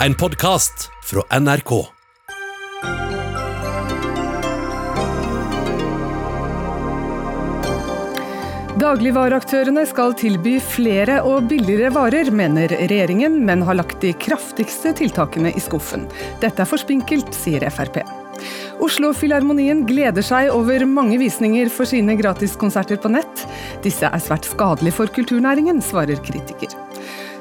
En podkast fra NRK. Dagligvareaktørene skal tilby flere og billigere varer, mener regjeringen, men har lagt de kraftigste tiltakene i skuffen. Dette er for spinkelt, sier Frp. Oslo-filharmonien gleder seg over mange visninger for sine gratiskonserter på nett. Disse er svært skadelige for kulturnæringen, svarer kritiker.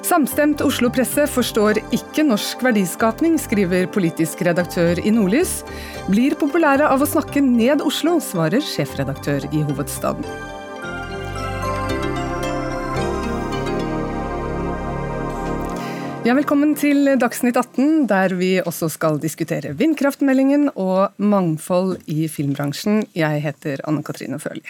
Samstemt Oslo-presse forstår ikke norsk verdiskapning, skriver politisk redaktør i Nordlys. Blir populære av å snakke ned Oslo, svarer sjefredaktør i hovedstaden. Ja, velkommen til Dagsnytt 18, der vi også skal diskutere vindkraftmeldingen og mangfold i filmbransjen. Jeg heter Anne Katrine Førli.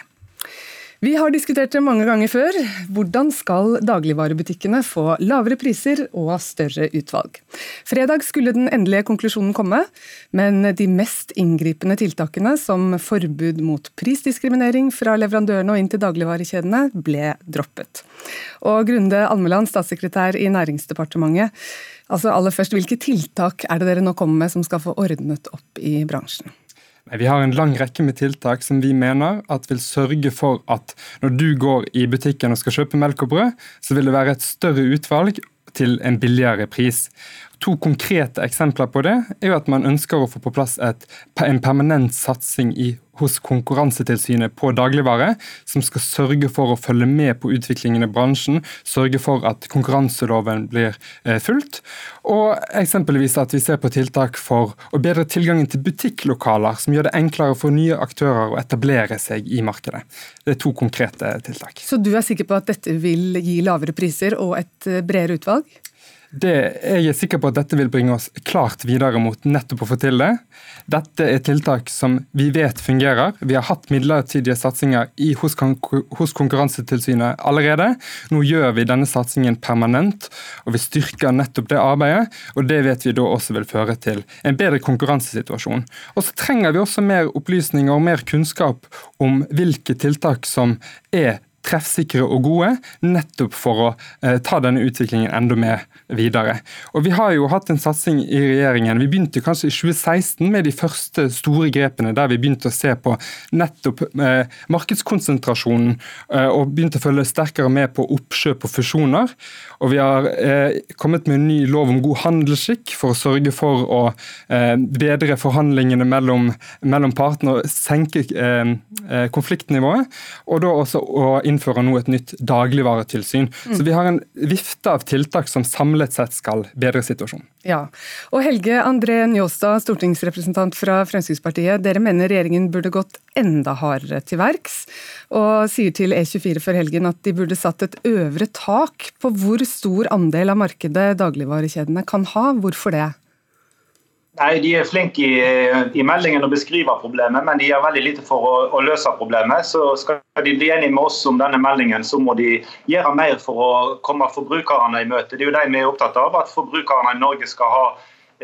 Vi har diskutert det mange ganger før. Hvordan skal dagligvarebutikkene få lavere priser og større utvalg? Fredag skulle den endelige konklusjonen komme, men de mest inngripende tiltakene, som forbud mot prisdiskriminering fra leverandørene og inn til dagligvarekjedene, ble droppet. Og Grunde Almeland, statssekretær i Næringsdepartementet. Altså aller først, Hvilke tiltak er det dere nå kommer med som skal få ordnet opp i bransjen? Vi har en lang rekke med tiltak som vi mener at vil sørge for at når du går i butikken og skal kjøpe melk og brød, så vil det være et større utvalg til en billigere pris. To konkrete eksempler på det er jo at man ønsker å få på plass et, en permanent satsing i, hos Konkurransetilsynet på dagligvare, som skal sørge for å følge med på utviklingen i bransjen, sørge for at konkurranseloven blir eh, fulgt, og eksempelvis at vi ser på tiltak for å bedre tilgangen til butikklokaler, som gjør det enklere for nye aktører å etablere seg i markedet. Det er to konkrete tiltak. Så du er sikker på at dette vil gi lavere priser og et eh, bredere utvalg? Det, jeg er sikker på at dette vil bringe oss klart videre mot nettopp å få til det. Dette er tiltak som vi vet fungerer. Vi har hatt midlertidige satsinger i, hos, hos, Konkurransetilsynet allerede. Nå gjør vi denne satsingen permanent, og vi styrker nettopp det arbeidet. og Det vet vi da også vil føre til en bedre konkurransesituasjon. Og så trenger vi også mer opplysninger og mer kunnskap om hvilke tiltak som er treffsikre og gode, nettopp for å eh, ta denne utviklingen enda mer videre. Og Vi har jo hatt en satsing i regjeringen. Vi begynte kanskje i 2016 med de første store grepene, der vi begynte å se på nettopp eh, markedskonsentrasjonen eh, og begynte å følge sterkere med på oppkjøp og fusjoner. Og Vi har eh, kommet med en ny lov om god handelsskikk for å sørge for å eh, bedre forhandlingene mellom, mellom partene og senke eh, konfliktnivået. og da også å innfører nå et nytt dagligvaretilsyn. Mm. Så vi har en vifte av tiltak som samlet sett skal bedre situasjonen. Ja, og Helge André Njåstad, stortingsrepresentant fra Fremskrittspartiet. Dere mener regjeringen burde gått enda hardere til verks, og sier til E24 før helgen at de burde satt et øvre tak på hvor stor andel av markedet dagligvarekjedene kan ha. Hvorfor det? Nei, De er flinke i, i, meldingen å beskrive problemet, men de gjør veldig lite for å, å, løse problemet. Så Skal de bli enige med oss om denne meldingen, så må de gjøre mer for å komme forbrukerne i møte. Det er jo de vi er opptatt av, at forbrukerne i Norge skal ha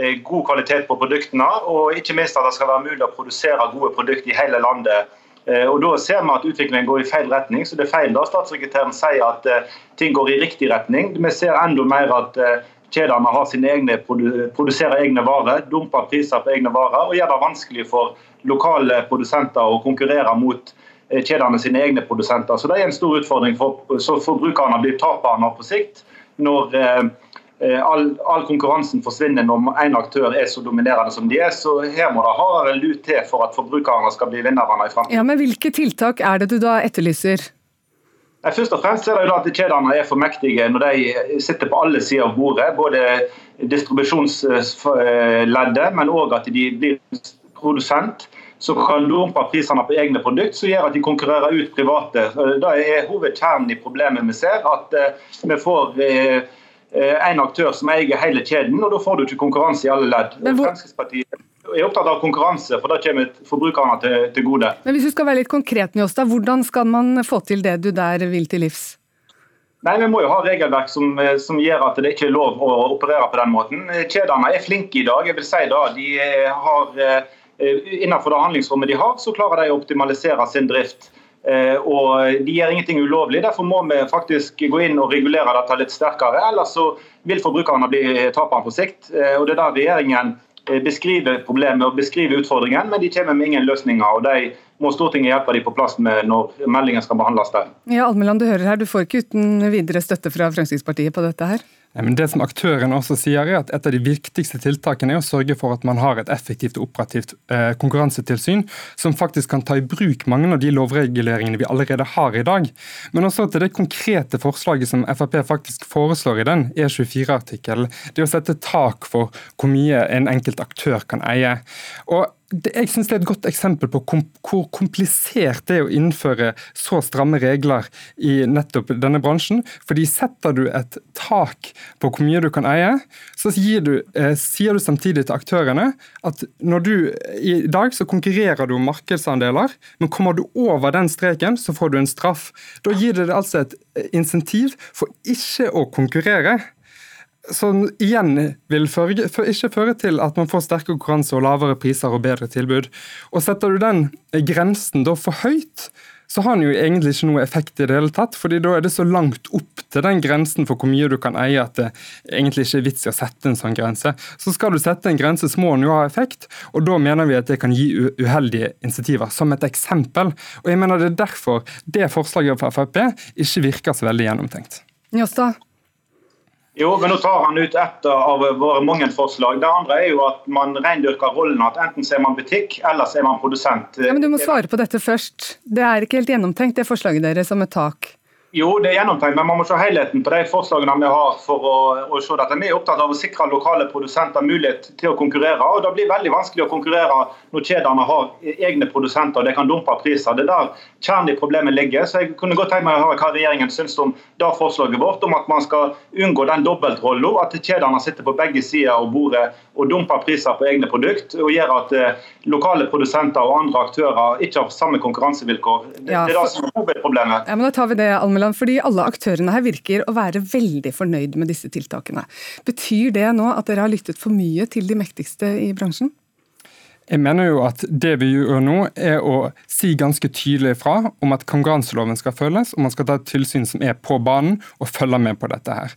eh, god kvalitet på produktene, og ikke minst at det skal være mulig å produsere gode produkter i hele landet. Eh, og Da ser vi at utviklingen går i feil retning. så det er feil da Statssekretæren sier at eh, ting går i riktig retning. Vi ser enda mer at uh, kjedene har sine egne, produserer egne varer, dumper priser på egne varer og gjør det vanskelig for lokale produsenter å konkurrere mot eh, kjedene sine egne produsenter. Så Det er en stor utfordring. for så Forbrukerne blir taperne på sikt når eh, eh, all, all, konkurransen forsvinner når en aktør er så dominerende som de er. Så her må det hardere lut til for at forbrukerne skal bli vinnerne i framtiden. Ja, men hvilke tiltak er det du da etterlyser? Først og fremst er det jo at Kjedene er for mektige når de sitter på alle sider av bordet. Både distribusjonsleddet, men òg at de blir produsent som kan dumpe prisene på egne produkter, som gjør at de konkurrerer ut private. Det er hovedkjernen i problemet vi ser. At eh, vi får eh, en aktør som eier hele kjeden, og da får du ikke konkurranse i alle ledd. Fremskrittspartiet er opptatt av konkurranse, for da kommer forbrukerne til, til, gode. Men Hvis du skal være litt konkret, Njåstad, hvordan skal man få til det du der vil til livs? Nei, Vi må jo ha regelverk som, som, gjør at det ikke er lov å operere på den måten. Kjedene er flinke i dag. jeg vil si da, de har, eh, Innenfor det handlingsrommet de har, så klarer de å optimalisere sin drift. Og De gjør ingenting ulovlig. Derfor må vi faktisk gå inn og regulere dette litt sterkere. Ellers så vil forbrukerne bli taperne på sikt. Og Det er der regjeringen beskriver problemet og beskriver utfordringen, men de kommer med ingen løsninger. og De må Stortinget hjelpe dem på plass med når meldingen skal behandles der. Ja, Almeland, du hører her, du får ikke uten videre støtte fra Fremskrittspartiet på dette her? Men det som aktørene også sier er at Et av de viktigste tiltakene er å sørge for at man har et effektivt og operativt eh, konkurransetilsyn som faktisk kan ta i bruk mange av de lovreguleringene vi allerede har i dag. Men også til det konkrete forslaget som Frp faktisk foreslår i den E24-artikkelen. Det å sette tak for hvor mye en enkelt aktør kan eie. Og jeg synes Det er et godt eksempel på kom, hvor komplisert det er å innføre så stramme regler i nettopp denne bransjen. Fordi Setter du et tak på hvor mye du kan eie, så du, eh, sier du samtidig til aktørene at når du, i dag så konkurrerer du om markedsandeler, men kommer du over den streken, så får du en straff. Da gir det altså et insentiv for ikke å konkurrere som igjen vil føre, ikke føre til at man får sterkere konkurranse og lavere priser og bedre tilbud. Og Setter du den grensen da for høyt, så har den jo egentlig ikke noe effekt i det hele tatt. fordi da er det så langt opp til den grensen for hvor mye du kan eie at det egentlig ikke er vits i å sette en sånn grense. Så skal du sette en grense, så må den jo ha effekt, og da mener vi at det kan gi uheldige insentiver. Som et eksempel. Og jeg mener det er derfor det forslaget fra Frp ikke virker så veldig gjennomtenkt. Njåstad, jo, men nå tar han ut ett av våre mange forslag. Det andre er jo at man rendyrker rollen at enten så er man butikk, eller så er man produsent. Ja, men Du må svare på dette først. Det er ikke helt gjennomtenkt, det forslaget deres om et tak. Jo, det er gjennomtenkt, men man må se helheten på de forslagene vi har. for å, å se dette. Vi er opptatt av å sikre lokale produsenter mulighet til å konkurrere. og Det blir veldig vanskelig å konkurrere når kjedene har egne produsenter og de kan dumpe priser. Det er der kjernen i problemet ligger. så Jeg kunne godt tenke meg å høre hva regjeringen syns om det forslaget vårt, om at man skal unngå den dobbeltrollen, at kjedene sitter på begge sider av bordet og dumper priser på egne produkter, og gjør at eh, lokale produsenter og andre aktører ikke har samme konkurransevilkår. Det, ja, for... det er det som er hovedproblemet. Ja, men da tar vi det, Almela Almeland, fordi alle aktørene her virker å være veldig fornøyd med disse tiltakene. Betyr det nå at dere har lyttet for mye til de mektigste i bransjen? Jeg mener jo at Det vi gjør nå, er å si ganske tydelig fra om at konkurranseloven skal følges, og man skal ta et tilsyn som er på banen og følge med på dette. her.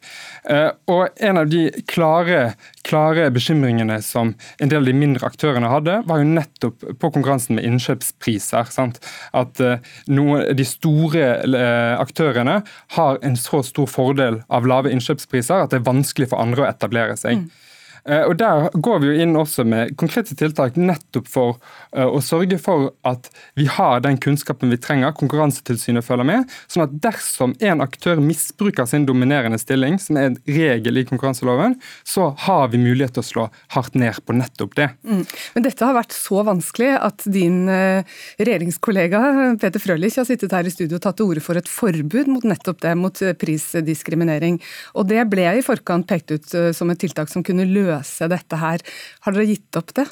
Eh, og En av de klare, klare bekymringene som en del av de mindre aktørene hadde, var jo nettopp på konkurransen med innkjøpspriser. Sant? At eh, noen, de store eh, aktørene har en så stor fordel av lave innkjøpspriser at det er vanskelig for andre å etablere seg. Mm. Eh, og Der går vi jo inn også med konkrete tiltak nettopp for eh, å sørge for at vi har den kunnskapen vi trenger, Konkurransetilsynet følger med. sånn at dersom en aktør misbruker sin dominerende stilling, som er en regel i konkurranseloven, så har vi mulighet til å slå hardt ned på nettopp det. Mm. Men dette har vært så vanskelig at din eh, regjeringskollega Peter Frølich har sittet her i studio og tatt til orde for et forbud mot nettopp det, mot prisdiskriminering. Og det ble i forkant pekt ut som et tiltak som kunne løse løse dette her. Har dere gitt opp det?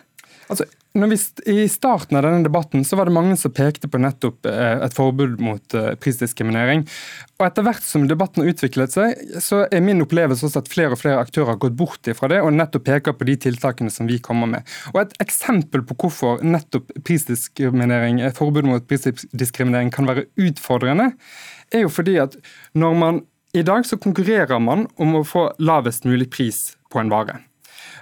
Altså, vi, I starten av denne debatten så var det mange som pekte på nettopp eh, et forbud mot eh, prisdiskriminering. Og Etter hvert som debatten har utviklet seg, så er min opplevelse også at flere og flere aktører har gått bort fra det og nettopp peker på de tiltakene som vi kommer med. Og Et eksempel på hvorfor nettopp prisdiskriminering, eh, forbud mot prisdiskriminering kan være utfordrende, er jo fordi at når man i dag så konkurrerer man om å få lavest mulig pris på en vare.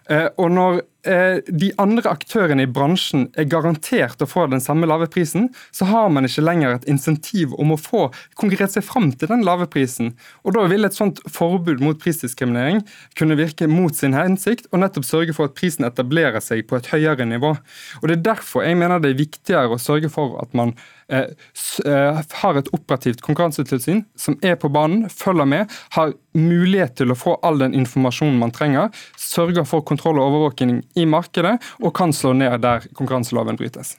Eh, og når eh, de andre aktørene i bransjen er garantert å få den samme lave prisen, så har man ikke lenger et insentiv om å få konkurrert seg fram til den lave prisen. Og Da vil et sånt forbud mot prisdiskriminering kunne virke mot sin hensikt og nettopp sørge for at prisen etablerer seg på et høyere nivå. Og Det er derfor jeg mener det er viktigere å sørge for at man har et operativt konkurransetilsyn som er på banen, følger med, har mulighet til å få all den informasjonen man trenger, sørger for kontroll og overvåking i markedet og kan slå ned der konkurranseloven brytes.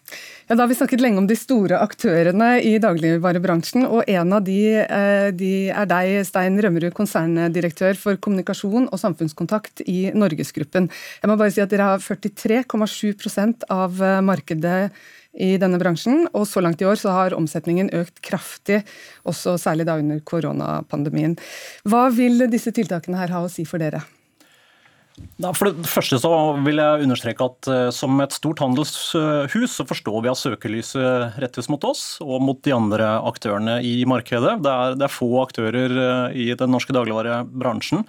Ja, da har vi snakket lenge om de store aktørene i dagligvarebransjen, og en av de, eh, de er deg, Stein Rømmerud, konserndirektør for kommunikasjon og samfunnskontakt i Norgesgruppen. Jeg må bare si at Dere har 43,7 av eh, markedet i denne bransjen, og så langt i år så har omsetningen økt kraftig, også særlig da under koronapandemien. Hva vil disse tiltakene her ha å si for dere? For det første så vil jeg understreke at eh, som et stort handelshus så forstår vi at søkelyset rettes mot oss og mot de andre aktørene i markedet. Det er, det er få aktører eh, i den norske dagligvarebransjen.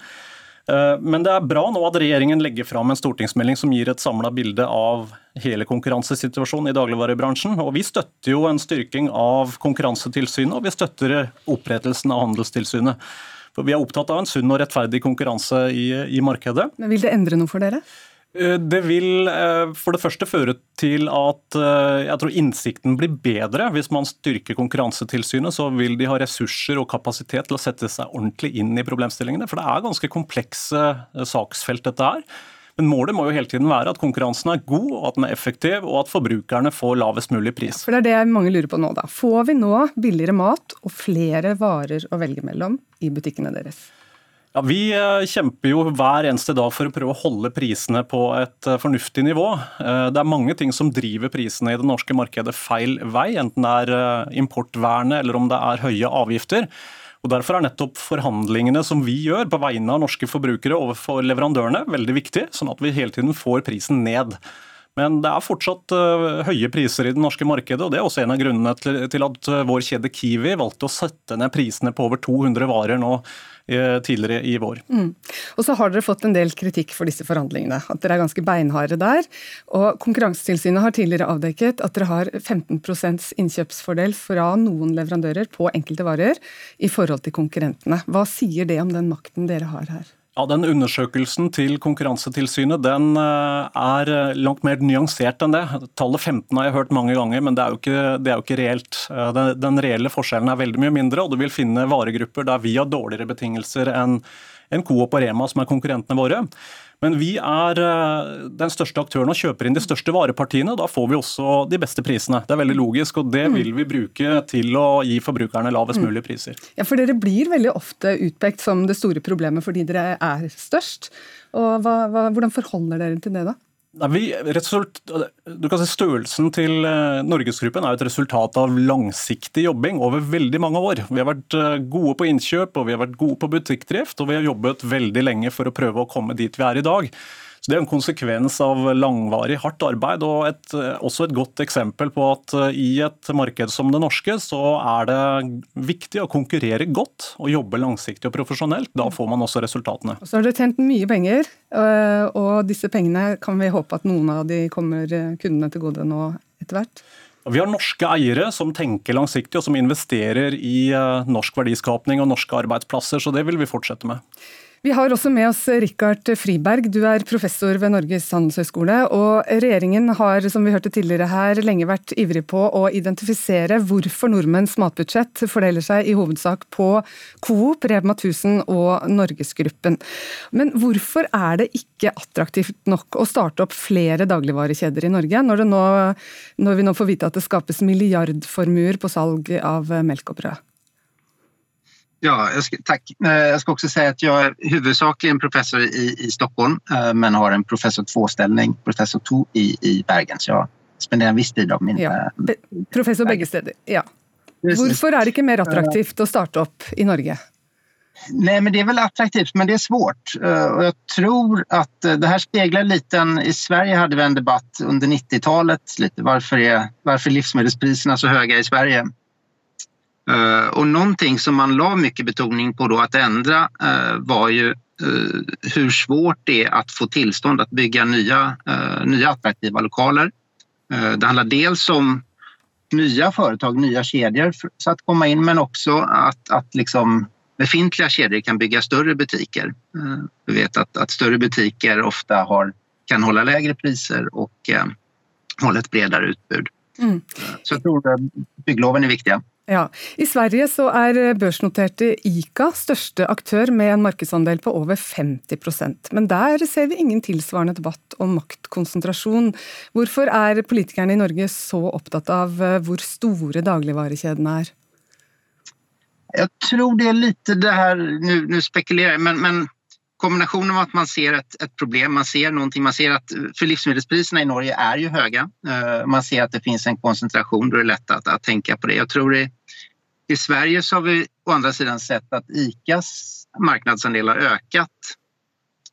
Eh, men det er bra nå at regjeringen legger fram en stortingsmelding som gir et samla bilde av hele konkurransesituasjonen i dagligvarebransjen. Og vi støtter jo en styrking av Konkurransetilsynet, og vi støtter opprettelsen av Handelstilsynet. For Vi er opptatt av en sunn og rettferdig konkurranse i, i markedet. Men Vil det endre noe for dere? Eh, det vil eh, for det første føre til at eh, jeg tror innsikten blir bedre. Hvis man styrker Konkurransetilsynet, så vil de ha ressurser og kapasitet til å sette seg ordentlig inn i problemstillingene. For det er ganske komplekse saksfelt dette er. Men målet må jo hele tiden være at konkurransen er god, og at den er effektiv, og at forbrukerne får lavest mulig pris. Ja, for det er det mange lurer på nå, da. Får vi nå billigere mat og flere varer å velge mellom i butikkene deres? Ja, Vi eh, kjemper jo hver eneste dag for å prøve å holde prisene på et eh, fornuftig nivå. Eh, det er mange ting som driver prisene i det norske markedet feil vei, enten det er importvernet eller om det er høye avgifter. Og Derfor er nettopp forhandlingene som vi gjør på vegne av norske forbrukere overfor leverandørene, veldig viktig, sånn at vi hele tiden får prisen ned. Men det er fortsatt uh, høye priser i det norske markedet, og det er også en av grunnene til, at uh, vår kjede Kiwi valgte å sette ned prisene på over 200 varer nå uh, tidligere i vår. Mm. Og så har dere fått en del kritikk for disse forhandlingene, at dere er ganske beinharde der. Og Konkurransetilsynet har tidligere avdekket at dere har 15% innkjøpsfordel fra noen leverandører på enkelte varer i forhold til konkurrentene. Hva sier det om den makten dere har her? Ja, Den undersøkelsen til Konkurransetilsynet den eh, er eh, langt mer nyansert enn det. Tallet 15 har jeg hørt mange ganger, men det er jo ikke, er jo ikke reelt. Eh, den, den, reelle forskjellen er veldig mye mindre, og du vil finne varegrupper der vi har dårligere betingelser enn en Coop og Rema, som er konkurrentene våre. Men vi er eh, den største aktøren og kjøper inn de største varepartiene. Da får vi også de beste prisene. Det er veldig logisk, og det mm. vil vi bruke til å gi forbrukerne lavest mm. mulig priser. Ja, for dere blir veldig ofte utpekt som det store problemet fordi dere er størst. Og hva, hva, hvordan forholder dere til det, da? Vi, du kan si Størrelsen til eh, Norgesgruppen er et resultat av langsiktig jobbing over veldig mange år. Vi har vært eh, gode på innkjøp og vi har vært gode på butikkdrift, og vi har jobbet veldig lenge for å prøve å komme dit vi er i dag. Så Det er en konsekvens av langvarig hardt arbeid, og et, også et godt eksempel på at eh, i et marked som det norske, så er det viktig å konkurrere godt og jobbe langsiktig og profesjonelt. Da får man også resultatene. Og så har dere tjent mye penger, eh, og disse pengene kan vi håpe at noen av de kommer eh, kundene til gode nå etter hvert? Vi har norske eiere som tenker langsiktig og som investerer i norsk verdiskapning og norske arbeidsplasser, så det vil vi fortsette med. Vi har også med oss Rikard Friberg, du er professor ved Norges handelshøyskole. Og regjeringen har, som vi hørte tidligere her, lenge vært ivrig på å identifisere hvorfor nordmenns matbudsjett fordeler seg i hovedsak på Coop, Rema 1000 og Norgesgruppen. Men hvorfor er det ikke attraktivt nok å starte opp flere dagligvarekjeder i Norge, når, nå, når vi nå får vite at det skapes milliardformuer på salg av melk og brød? Ja, jag ska, tack. Eh, jag ska också säga att jag är huvudsakligen professor i, i Stockholm eh, men har en professor 2-ställning, professor 2 i, i Bergen. Så jag spenderar en viss tid av min... Ja. Eh, Be professor begge steder, ja. Hvorfor er det ikke mer attraktivt å starte opp i Norge? Nej, men det är väl attraktivt, men det är svårt. Och jag tror att det här speglar lite en, I Sverige hade vi en debatt under 90-talet. Hvorfor varför är, varför är livsmedelspriserna så höga i Sverige? Eh, och någonting som man la mycket betoning på då att ändra eh, var ju eh, hur svårt det är att få tillstånd att bygga nya, nya attraktiva lokaler. Det handlar dels om nya företag, nya kedjor så att komma in men också att, att liksom befintliga kedjor kan bygga större butiker. Vi vet att, att större butiker ofta har, kan hålla lägre priser och eh, hålla ett bredare utbud. Mm. Så jag tror att byggloven är viktiga. Ja, I Sverige så er børsnoterte ICA største aktør med en markedsandel på over 50% Men der ser vi ingen tilsvarende debatt om maktkonsentrasjon. Hvorfor er politikerne i Norge så opptatt av eh, hvor store dagligvarekjedene er? Jeg tror det er litt det her Nå spekulerer jeg, men, men kombinationen av att man ser ett, ett, problem, man ser någonting, man ser att för livsmedelspriserna i Norge är ju höga. Uh, man ser att det finns en koncentration, då är det lätt att, att tänka på det. Jag tror det, i Sverige så har vi å andra sidan sett att ICAs marknadsandel har ökat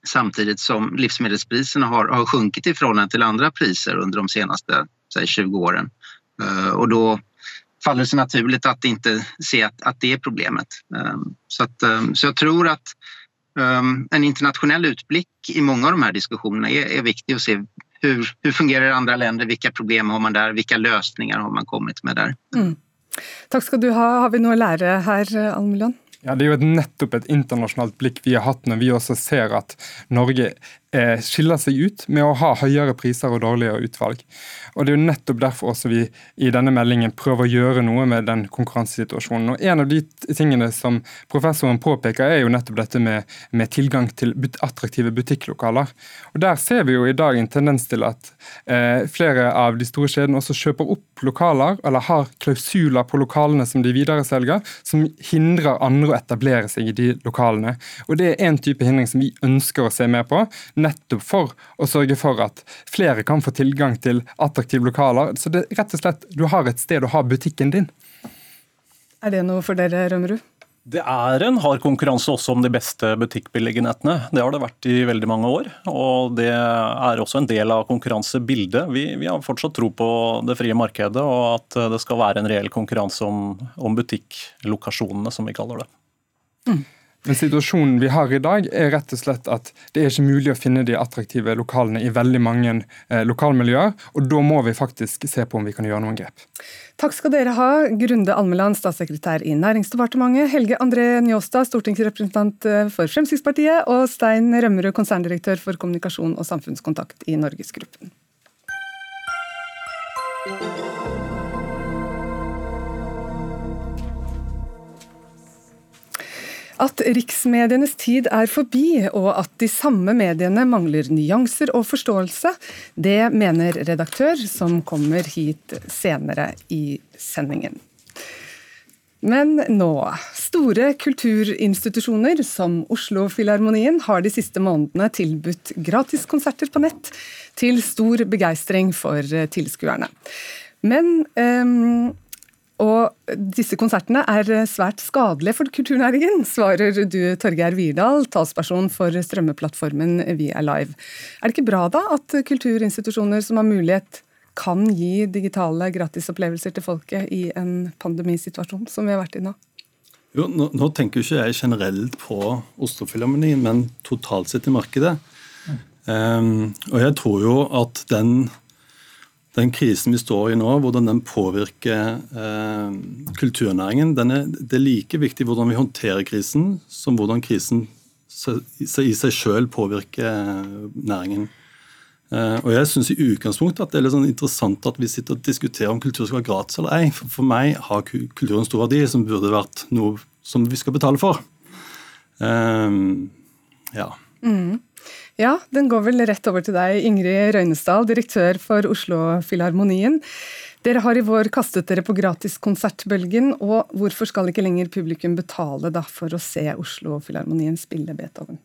samtidigt som livsmedelspriserna har, har sjunkit i förhållande till andra priser under de senaste säg, 20 åren. Uh, och då faller det sig naturligt att inte se att, att det är problemet. Um, så, att, så jag tror um, en internationell utblick i många av de här diskussionerna är, är viktig att se hur, hur fungerar det i andra länder, vilka problem har man där, vilka lösningar har man kommit med der. Mm. Takk skal du ha. Har vi noe å lære her, Almeland? Ja, Det er jo et, nettopp et internasjonalt blikk vi har hatt når vi også ser at Norge skiller seg ut med å ha høyere priser og dårligere utvalg. Og Det er jo nettopp derfor også vi i denne meldingen prøver å gjøre noe med den konkurransesituasjonen. Og En av de tingene som professoren påpeker, er jo nettopp dette med, med tilgang til but attraktive butikklokaler. Og Der ser vi jo i dag en tendens til at eh, flere av de store kjedene også kjøper opp lokaler, eller har klausuler på lokalene som de videreselger, som hindrer andre å etablere seg i de lokalene. Og Det er en type hindring som vi ønsker å se mer på nettopp for å sørge for at flere kan få tilgang til attraktive lokaler. Så det rett og slett, du har et sted å ha butikken din. Er det noe for dere, Rømmerud? Det er en hard konkurranse også om de beste butikkbeliggenhetene. Det har det vært i veldig mange år. Og det er også en del av konkurransebildet. Vi, vi har fortsatt tro på det frie markedet og at det skal være en reell konkurranse om, om butikklokasjonene, som vi kaller det. Mm. Men situasjonen vi har i dag, er rett og slett at det er ikke mulig å finne de attraktive lokalene i veldig mange eh, lokalmiljøer. Og da må vi faktisk se på om vi kan gjøre noen grep. Takk skal dere ha, Grunde Almeland, statssekretær i Næringsdepartementet, Helge André Njåstad, stortingsrepresentant eh, for Fremskrittspartiet, og Stein Rømmerud, konserndirektør for kommunikasjon og samfunnskontakt i Norgesgruppen. At riksmedienes tid er forbi, og at de samme mediene mangler nyanser og forståelse, det mener redaktør, som kommer hit senere i sendingen. Men nå. Store kulturinstitusjoner som Oslo-filharmonien har de siste månedene tilbudt gratiskonserter på nett, til stor begeistring for tilskuerne. Men um, og disse konsertene er svært skadelige for kulturnæringen, svarer du Torgeir Virdal, talsperson for strømmeplattformen Vi er live. Er det ikke bra da at kulturinstitusjoner som har mulighet, kan gi digitale gratisopplevelser til folket i en pandemisituasjon som vi har vært i nå? Jo, nå, nå tenker ikke jeg generelt på Oslofilharmonien, men totalt sett i markedet. Um, og jeg tror jo at den den krisen vi står i nå, hvordan den påvirker eh, kulturnæringen, er, det er like viktig hvordan vi håndterer krisen, som hvordan krisen i seg selv påvirker eh, næringen. Eh, og jeg syns i utgangspunktet at det er litt sånn interessant at vi sitter og diskuterer om kultur skal være gratis eller ei. For, for meg har kulturen stor verdi, som burde vært noe som vi skal betale for. Eh, ja. Mm. Ja, den går vel rett over til deg, Ingrid Røynesdal, direktør for Oslo-filharmonien. Dere har i vår kastet dere på gratiskonsertbølgen, og hvorfor skal ikke lenger publikum betale da, for å se Oslo-filharmonien spille Beethoven?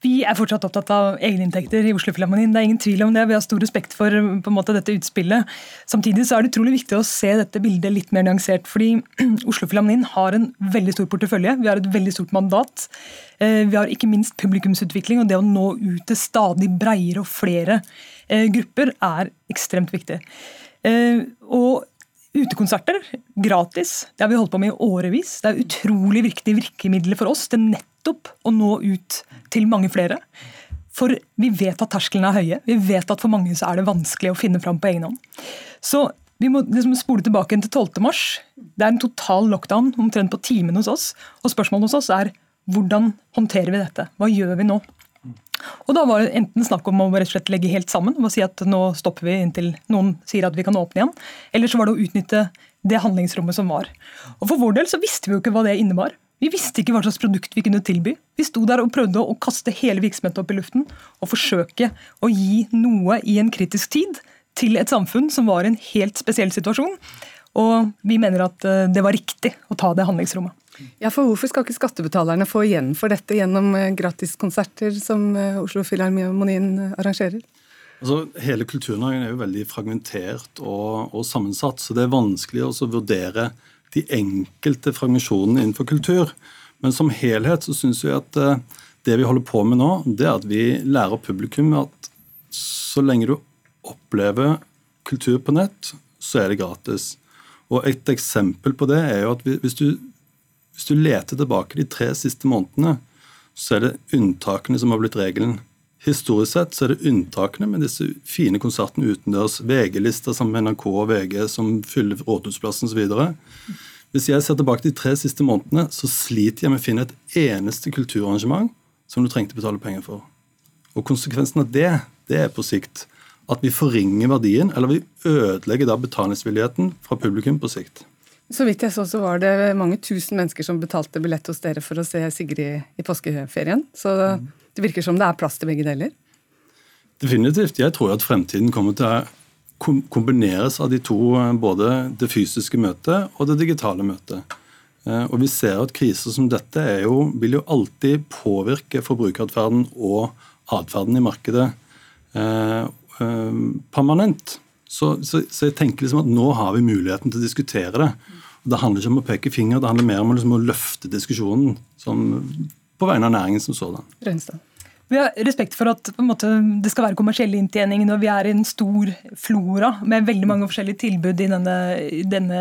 Vi er fortsatt opptatt av egeninntekter i Oslo-filharmonien. Det er ingen tvil om det. Vi har stor respekt for måte, dette utspillet. Samtidig så er det utrolig viktig å se dette bildet litt mer nyansert. fordi Oslo-filharmonien har en veldig stor portefølje. Vi har et veldig stort mandat. Eh, vi har ikke minst publikumsutvikling, og det å nå ut til stadig bredere og flere eh, grupper er ekstremt viktig. Eh, og Utekonserter, gratis, det har vi holdt på med i årevis. Det er utrolig viktig virkemiddel for oss til nettopp å nå ut til mange flere. For vi vet at tersklene er høye. Vi vet at for mange så er det vanskelig å finne fram på egen hånd. Så vi må liksom spole tilbake til 12. mars. Det er en total lockdown omtrent på timen hos oss. Og spørsmålet hos oss er hvordan håndterer vi dette? Hva gjør vi nå? Og Da var det enten snakk om å rett og slett legge helt sammen og si at nå stopper vi inntil noen sier at vi kan åpne igjen. Eller så var det å utnytte det handlingsrommet som var. Og For vår del så visste vi jo ikke hva det innebar. Vi visste ikke hva slags produkt vi kunne tilby. Vi sto der og prøvde å kaste hele virksomheten opp i luften og forsøke å gi noe i en kritisk tid til et samfunn som var i en helt spesiell situasjon. Og vi mener at eh, det var riktig å ta det handlingsrommet. Ja, for Hvorfor skal ikke skattebetalerne få igjen for dette gjennom eh, gratiskonserter som eh, Oslo Filharmonien arrangerer? Altså, hele Kulturnæringen er jo veldig fragmentert og, og, sammensatt, så det er vanskelig å vurdere de enkelte fragmentasjonene innenfor kultur. Men som helhet så syns vi at det vi holder på med nå, det er at vi lærer publikum at så lenge du opplever kultur på nett, så er det gratis. Og Et eksempel på det er jo at hvis du, hvis du leter tilbake de tre siste månedene, så er det unntakene som har blitt regelen. Historisk sett så er det unntakene med disse fine konsertene utendørs, VG-lister sammen med NRK og VG som fyller Rådhusplassen osv. Hvis jeg ser tilbake de tre siste månedene, så sliter jeg med å finne et eneste kulturarrangement som du trengte å betale penger for. Og Konsekvensen av det det er på sikt at vi forringer verdien, eller vi ødelegger da betalingsvilligheten fra publikum på sikt. Så vidt jeg så, så var det mange tusen mennesker som betalte billett hos dere for å se Sigrid i påskeferien. Så det virker som det er plass til begge deler? Definitivt. Jeg tror at fremtiden kommer til å kombineres av de to, både det fysiske møtet og det digitale møtet. Eh, og vi ser at kriser som dette jo, vil jo alltid påvirke forbrukeratferden og atferden i markedet. Eh, Eh, permanent. Så, så, så, jeg tenker liksom at nå har vi muligheten til å diskutere det. Og det handler ikke om å peke finger, det handler mer om liksom å løfte diskusjonen som, på vegne av næringen som sådan. Rønstad. Vi har respekt for at måte, det skal være kommersiell inntjening når vi er i en stor flora med veldig mange forskjellige tilbud i denne, denne,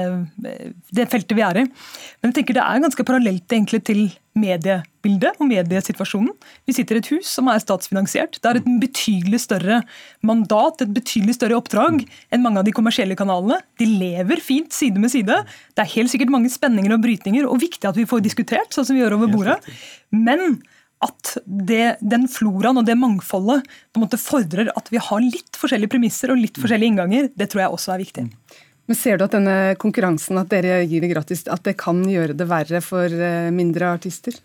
det feltet vi er i. Men jeg tenker det er ganske parallelt egentlig til mediebildet og mediesituasjonen. Vi sitter i et hus som er statsfinansiert. Det er et betydelig større mandat, et betydelig større oppdrag enn mange av de kommersielle kanalene. De lever fint side med side. Det er helt sikkert mange spenninger og brytninger, og viktig at vi får diskutert, sånn som vi gjør over bordet. Men at det, den floraen og det mangfoldet på en måte fordrer at vi har litt forskjellige premisser og litt mm. forskjellige innganger, det tror jeg også er viktig. Men Ser du at denne konkurransen, at dere gir det gratis, at det kan gjøre det verre for eh, mindre artister?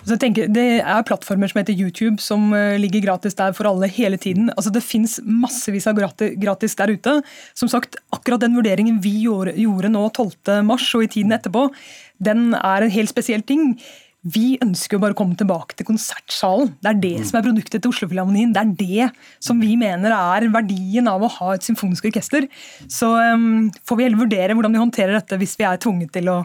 Tenker, det er plattformer som heter YouTube, som eh, ligger gratis der for alle hele tiden. Altså Det fins massevis av gratis der ute. Som sagt, akkurat den vurderingen vi gjorde, gjorde nå 12.3 og i tiden etterpå, den er en helt spesiell ting. Vi ønsker jo bare å komme tilbake til konsertsalen. Det er det mm. som er produktet til Oslofilharmonien. Det er det som vi mener er verdien av å ha et symfonisk orkester. Så um, får vi heller vurdere hvordan vi håndterer dette hvis vi er tvunget til å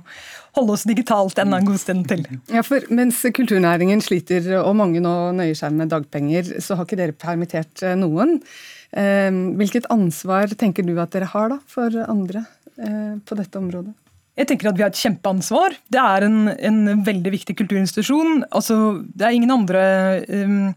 holde oss digitalt enda en god stund til. Ja, for Mens kulturnæringen sliter og mange nå nøyer seg med dagpenger, så har ikke dere permittert eh, noen. Um, hvilket ansvar tenker du at dere har da for andre uh, på dette området? Jeg tenker at Vi har et kjempeansvar. Det er en, en veldig viktig kulturinstitusjon. Altså, det er ingen andre um,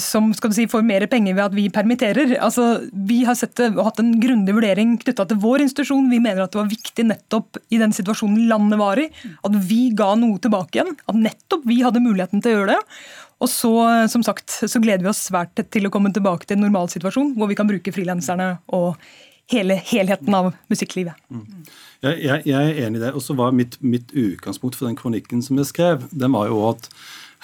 som skal du si, får mer penger ved at vi permitterer. Altså, vi har sett det, hatt en grundig vurdering knytta til vår institusjon. Vi mener at det var viktig nettopp i den situasjonen landet var i, at vi ga noe tilbake igjen. At nettopp vi hadde muligheten til å gjøre det. Og så, som sagt, så gleder vi oss svært til å komme tilbake til en normalsituasjon hvor vi kan bruke frilanserne og hele helheten av musikklivet. Mm. Jeg, jeg, jeg, er enig i det. Og så var mitt, mitt, utgangspunkt for den kronikken som jeg skrev, den var jo at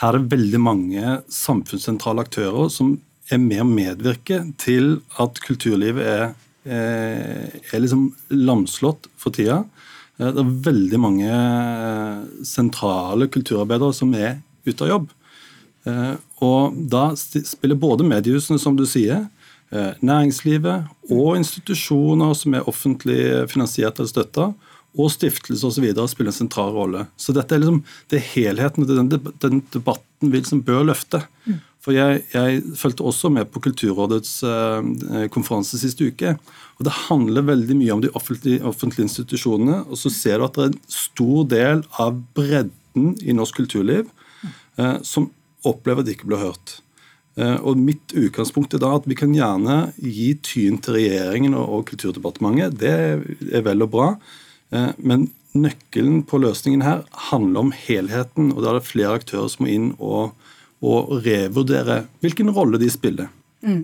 her er det veldig mange samfunnssentrale aktører som er med å medvirke til at kulturlivet er, er liksom lamslått for tida. Det er veldig mange eh, sentrale kulturarbeidere som er ute av jobb. Eh, og da spiller både mediehusene, som du sier, Eh, næringslivet og institusjoner som er offentlig finansiert eller støtta, og stiftelser osv. spiller en sentral rolle. Så dette er liksom, det er helheten den, den debatten vi liksom bør løfte. Mm. For jeg, jeg fulgte også med på Kulturrådets eh, konferanse siste uke. og Det handler veldig mye om de offentlige, offentlige, institusjonene. Og så ser du at det er en stor del av bredden i norsk kulturliv eh, som opplever at de ikke blir hørt. Eh, og Mitt utgangspunkt er da at vi kan gjerne gi tyn til regjeringen og Kulturdepartementet. Det er vel og bra. Eh, men nøkkelen på løsningen her handler om helheten. og Da er det flere aktører som må inn og, og revurdere hvilken rolle de spiller. Mm.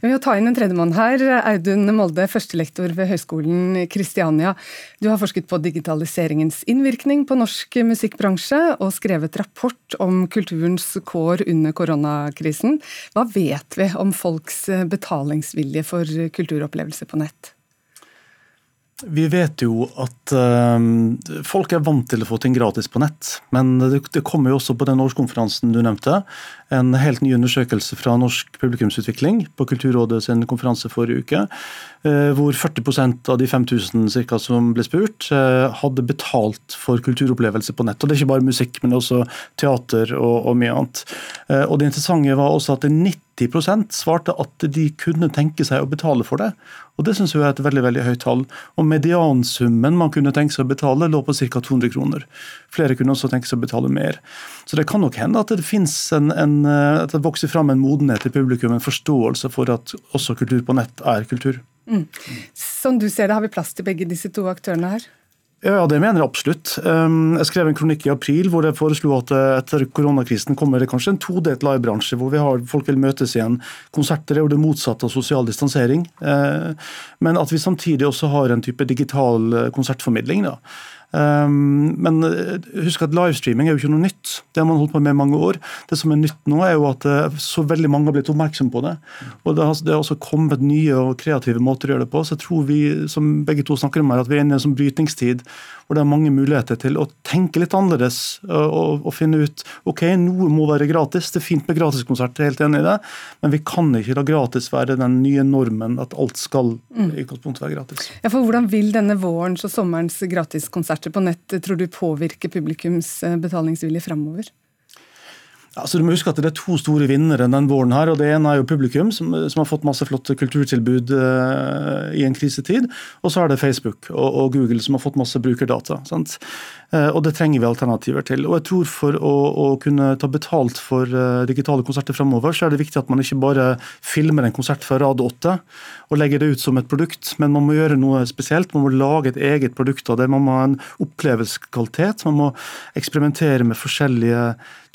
Vi vil ta inn en tredjemann her. Audun Molde, førstelektor ved Høgskolen Kristiania. Du har forsket på digitaliseringens innvirkning på norsk musikkbransje, og skrevet rapport om kulturens kår under koronakrisen. Hva vet vi om folks betalingsvilje for kulturopplevelser på nett? Vi vet jo at um, folk er vant til å få ting gratis på nett. Men det kommer jo også på den årskonferansen du nevnte, en helt ny undersøkelse fra Norsk publikumsutvikling på Kulturrådet sin konferanse forrige uke, eh, hvor 40% av de 5000 cirka, som ble spurt, eh, hadde betalt for kulturopplevelser på nett. Og Det er ikke bare musikk, men også teater og, og mye annet. Eh, og Det interessante var også at 90% svarte at de kunne tenke seg å betale for det. Og Det synes jeg er et veldig veldig høyt tall. Og Mediansummen man kunne tenke seg å betale, lå på ca. 200 kroner. Flere kunne også tenke seg å betale mer. Så det kan nok hende at det finnes en, en, at det vokser fram en modenhet i publikum, en forståelse for at også kultur på nett er kultur. Mm. Som du ser det, har vi plass til begge disse to aktørene her? Ja, det mener jeg absolutt. Um, jeg skrev en kronikk i april hvor jeg foreslo at eh, etter koronakrisen kommer det kanskje en todelt livebransje, hvor vi har, folk vil møtes igjen. Konserter er jo det motsatte av sosial distansering. Uh, men at vi samtidig også har en type digital eh, konsertformidling. da. Um, men husk at livestreaming er jo ikke noe nytt. Det har man holdt på med i mange år. Det som er nytt nå, er jo at så veldig mange har blitt oppmerksom på det. Og det har også kommet nye og kreative måter å gjøre det på. Så jeg tror vi, som begge to snakker om her, at vi er inne i en sånn brytningstid hvor det er mange muligheter til å tenke litt annerledes og, og finne ut ok, noe må være gratis. Det er fint med gratiskonsert, jeg er helt enig i det, men vi kan ikke la gratis være den nye normen at alt skal mm. i utgangspunktet være gratis. Ja, for Hvordan vil denne vårens og sommerens gratiskonserter på nett tror du påvirke publikums betalingsvilje framover? Altså, du må huske at Det er to store vinnere den våren. her, og Det ene er jo publikum, som, som har fått masse flotte kulturtilbud uh, i en krisetid. Og så er det Facebook og, og, Google som har fått masse brukerdata. Sant? Uh, og Det trenger vi alternativer til. Og jeg tror For å, å kunne ta betalt for uh, digitale konserter fremover, så er det viktig at man ikke bare filmer en konsert fra rad åtte og legger det ut som et produkt, men man må gjøre noe spesielt. Man må lage et eget produkt av det. Man må ha en opplevelseskvalitet. Man må eksperimentere med forskjellige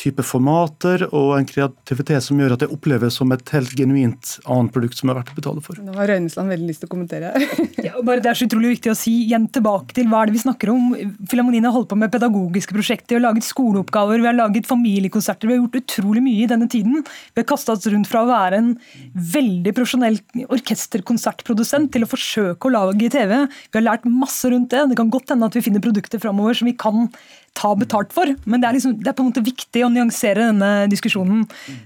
typer formater og en kreativitet som gjør at det oppleves som et helt genuint annet produkt som er verdt å betale for. Nå har Røynesland veldig lyst til å kommentere. ja, bare det er så utrolig viktig å si igjen tilbake til hva er det vi snakker om. Filharmonien har holdt på med pedagogiske prosjekter, vi har laget skoleoppgaver, vi har laget familiekonserter. Vi har gjort utrolig mye i denne tiden. Vi har kasta oss rundt fra å være en veldig profesjonell orkesterkonsertprodusent til å forsøke å lage TV. Vi har lært masse rundt det. Det kan godt hende at vi finner produkter framover som vi kan ta betalt for. Men det er, liksom, det er, på en måte viktig å nyansere denne diskusjonen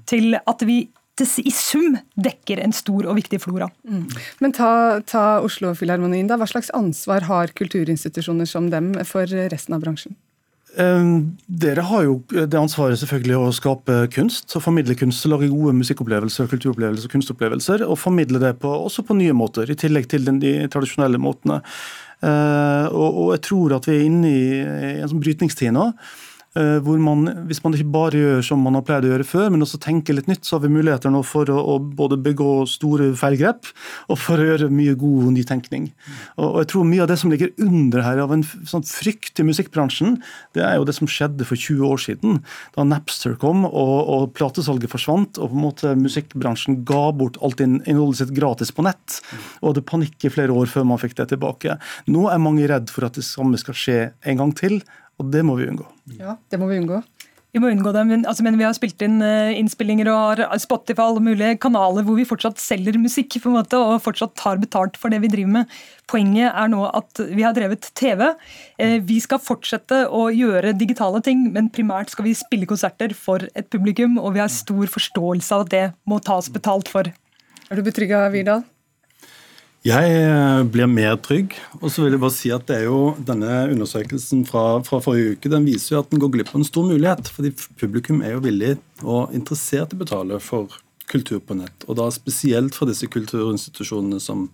til at vi i sum dekker en stor og viktig flora. Mm. Men ta, ta Oslo-filharmonien, da. Hva slags ansvar har kulturinstitusjoner som dem for resten av bransjen? Ehm, dere har jo det ansvaret selvfølgelig å skape kunst, og formidle kunst. Lage gode musikkopplevelser, kulturopplevelser og kunstopplevelser. Og formidle det på, også på nye måter, i tillegg til de tradisjonelle måtene. Uh, og, og, jeg tror at vi er inne i, i en sånn brytningstid nå. Uh, hvor man, Hvis man ikke bare gjør som man har pleid å gjøre før, men også tenker litt nytt, så har vi muligheter nå for å, å både begå store feilgrep og for å gjøre mye god nytenkning. Og, og, jeg tror Mye av det som ligger under her av en sånn frykt i musikkbransjen, det er jo det som skjedde for 20 år siden. Da Napster kom og, og platesalget forsvant og på en måte musikkbransjen ga bort alt innholdet sitt gratis på nett. Og hadde panikk i flere år før man fikk det tilbake. Nå er mange redd for at det samme skal skje en gang til. Og det må vi unngå. Ja, det må vi unngå. Vi må unngå det, men, altså, men vi har spilt inn uh, innspillinger og har Spotify alle mulige kanaler hvor vi fortsatt selger musikk på en måte, og fortsatt tar betalt for det vi driver med. Poenget er nå at vi har drevet TV. Uh, vi skal fortsette å gjøre digitale ting, men primært skal vi spille konserter for et publikum, og vi har stor forståelse av at det må tas betalt for. Er du betrygga, Virdal? Jeg eh, blir mer trygg. Og så vil jeg bare si at det er jo denne undersøkelsen fra, fra, forrige uke den viser jo at den går glipp av en stor mulighet. fordi Publikum er jo villig og interessert i å betale for kultur på nett. Og da spesielt for disse kulturinstitusjonene som,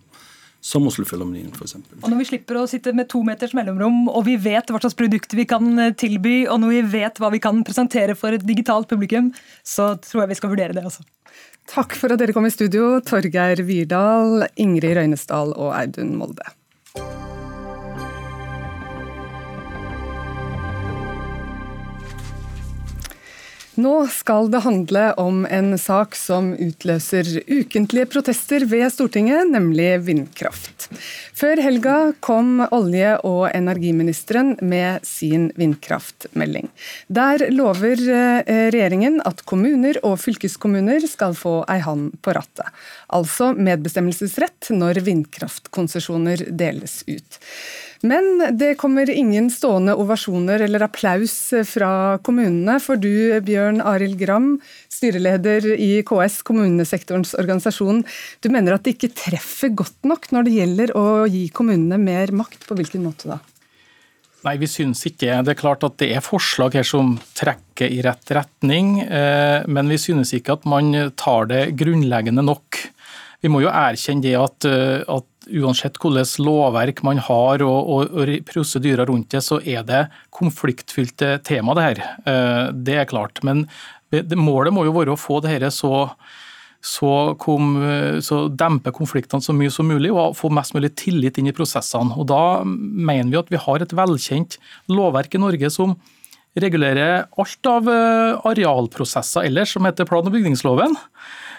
som Oslofilharmonien f.eks. Og når vi slipper å sitte med to meters mellomrom, og vi vet hva slags produkter vi kan eh, tilby, og når vi vet hva vi kan presentere for et digitalt publikum, så tror jeg vi skal vurdere det. også. Takk for at dere kom i studio, Torgeir Virdal, Ingrid Røynesdal og Audun Molde. Nå skal det handle om en sak som utløser ukentlige protester ved Stortinget, nemlig vindkraft. Før helga kom olje- og energiministeren med sin vindkraftmelding. Der lover eh, regjeringen at kommuner og fylkeskommuner skal få ei hand på rattet. Altså medbestemmelsesrett når vindkraftkonsesjoner deles ut. Men det kommer ingen stående ovasjoner eller applaus fra kommunene, for du Bjørn Arild Gram, styreleder i KS, kommunesektorens organisasjon, du mener at det ikke treffer godt nok når det gjelder å gi kommunene mer makt. På hvilken måte da? Nei, vi synes ikke. Det er klart at det er forslag her som trekker i rett retning, eh, men vi synes ikke at man tar det grunnleggende nok. Vi må jo erkjenne det at, eh, at uansett hvilket lovverk man har og, og, og, prosedyrer rundt det, så er det konfliktfylte tema det her. Eh, det er klart. Men målet må jo være å få det her så så, kom, så dempe konfliktene så mye som mulig og få mest mulig tillit inn i prosessene. Og Da mener vi at vi har et velkjent lovverk i Norge som regulerer alt av eh, arealprosesser ellers, som heter plan- og bygningsloven.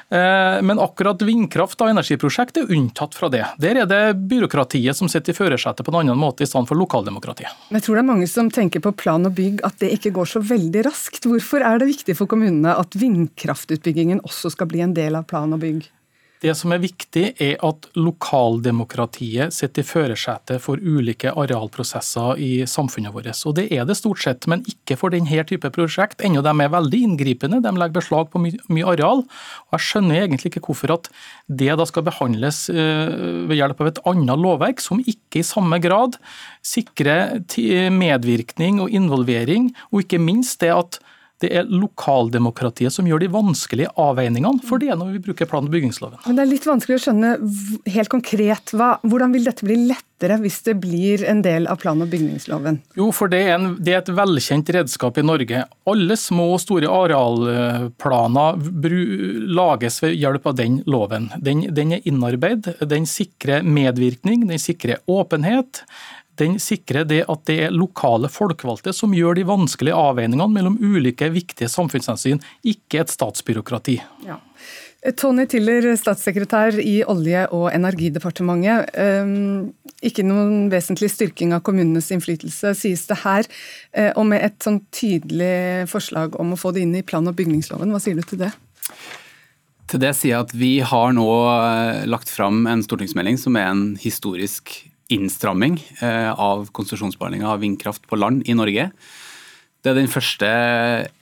Eh, men akkurat vindkraft og energiprosjekt er unntatt fra det. Der er det byråkratiet som sitter i førersetet på en annen måte i stedet for lokaldemokratiet. Jeg tror det er mange som tenker på plan og bygg at det ikke går så veldig raskt. Hvorfor er det viktig for kommunene at vindkraftutbyggingen også skal bli en del av plan og bygg? Det som er viktig, er at lokaldemokratiet sitter i førersetet for ulike arealprosesser i samfunnet vårt. Og Det er det stort sett, men ikke for denne type prosjekt. Ennå de er veldig inngripende, de legger beslag på mye, mye areal. Og Jeg skjønner egentlig ikke hvorfor at det da skal behandles eh, ved hjelp av et annet lovverk, som ikke i samme grad sikrer medvirkning og involvering, og ikke minst det at det er lokaldemokratiet som gjør de vanskelige avveiningene for det når vi bruker plan- og bygningsloven. Men Det er litt vanskelig å skjønne helt konkret. Hva, hvordan vil dette bli lettere hvis det blir en del av plan- og bygningsloven? Jo, for det er, en, det er, et velkjent redskap i Norge. Alle små og store arealplaner lages ved hjelp av den loven. Den, den er innarbeid, den sikrer medvirkning, den sikrer åpenhet den sikrer det at det er lokale folkevalgte som gjør de vanskelige avveiningene mellom ulike viktige samfunnshensyn, ikke et statsbyråkrati. Ja. Tony Tiller, statssekretær i Olje- og energidepartementet. Ehm, ikke noen vesentlig styrking av kommunenes innflytelse, sies det her. Eh, og med et sånn tydelig forslag om å få det inn i plan- og bygningsloven, hva sier du til det? Til det sier jeg at vi har nå eh, lagt fram en stortingsmelding som er en historisk innstramming eh, av konsesjonsbehandlinga av vindkraft på land i Norge. Det er den første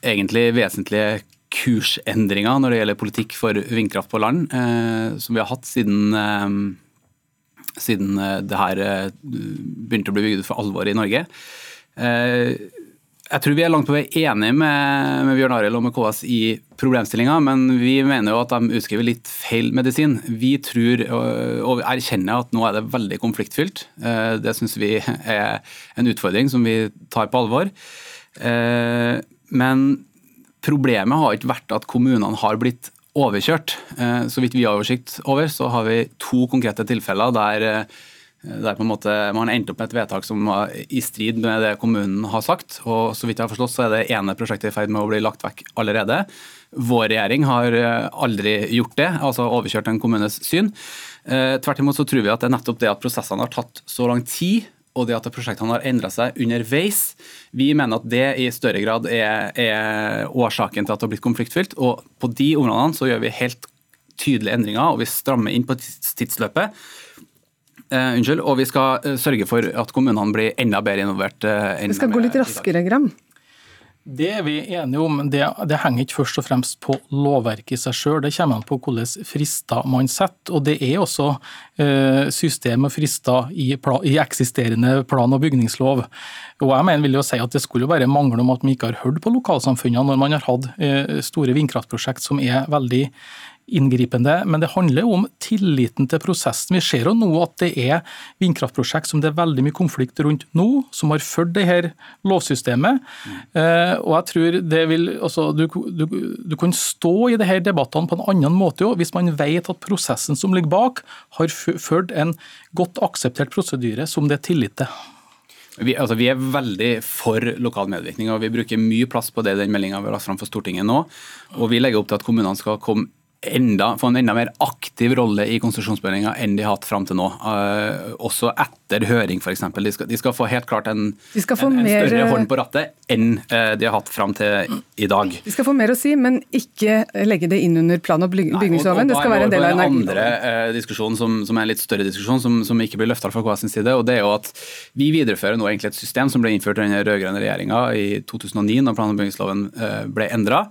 egentlig vesentlige kursendringa når det gjelder politikk for vindkraft på land, eh, som vi har hatt siden, eh, siden det her begynte å bli bygd for alvor i Norge. Jeg tror vi er langt på vei enige med, med Bjørn Arild og med KS i problemstillinga, men vi mener jo at de utskriver litt feil medisin. Vi tror og erkjenner at nå er det veldig konfliktfylt. Eh, det syns vi er en utfordring som vi tar på alvor. Eh, men problemet har ikke vært at kommunene har blitt overkjørt. Eh, så vidt vi har oversikt over, så har vi to konkrete tilfeller der der på en måte man har endt opp med et vedtak som var i strid med det kommunen har sagt. og så vidt jeg har forstått så er det ene prosjektet i ferd med å bli lagt vekk allerede. Vår regjering har eh, aldri gjort det, altså overkjørt en kommunes syn. Eh, tvert imot så tror vi at det er nettopp det at prosessene har tatt så lang tid, og det at prosjektene har endra seg underveis. Vi mener at det i større grad er, er årsaken til at det har blitt konfliktfylt. Og på de områdene så gjør vi helt tydelige endringer, og vi strammer inn på tidsløpet. Uh, unnskyld, og vi skal uh, sørge for at kommunene blir enda bedre involvert. Uh, det skal gå litt raskere, Gram? Det er vi enige om. Det, det, henger ikke først og fremst på lovverket i seg sjøl. Det kommer an på hvilke frister man setter. Og det er også system og frister i, i, eksisterende plan- og bygningslov. Og jeg mener vil jo si at Det skulle jo bare mangle om at man ikke har hørt på lokalsamfunnene når man har hatt store vindkraftprosjekt som er veldig inngripende, men det handler jo om tilliten til prosessen. Vi ser jo nå at det er vindkraftprosjekt som det er veldig mye konflikt rundt nå, som har ført det her lovsystemet. Mm. og jeg tror det vil, altså, du, du, du, kan stå i de her debattene på en annen måte jo, hvis man vet at prosessen som ligger bak, har ført en godt akseptert prosedyre som det er tillit til. Vi, altså, vi, er veldig for lokal medvirkning, og vi bruker mye plass på det i den meldinga vi har lagt fram for Stortinget nå. Og vi legger opp til at kommunene skal komme enda, få en enda mer aktiv rolle i konsesjonsbehandlinga enn de har hatt fram til nå. Uh, også etter høring, f.eks. De, skal, de skal få helt klart en, en, en større hånd på rattet enn uh, de har hatt fram til i dag. De skal få mer å si, men ikke legge det inn under plan- og bygningsloven. Det skal være en del av energiloven. andre uh, diskusjon som, som, er en litt større diskusjon, som, som ikke blir løfta fra KS sin side. og det er jo at Vi viderefører nå egentlig et system som ble innført under den rød-grønne regjeringa i 2009, når plan- og bygningsloven ble endra.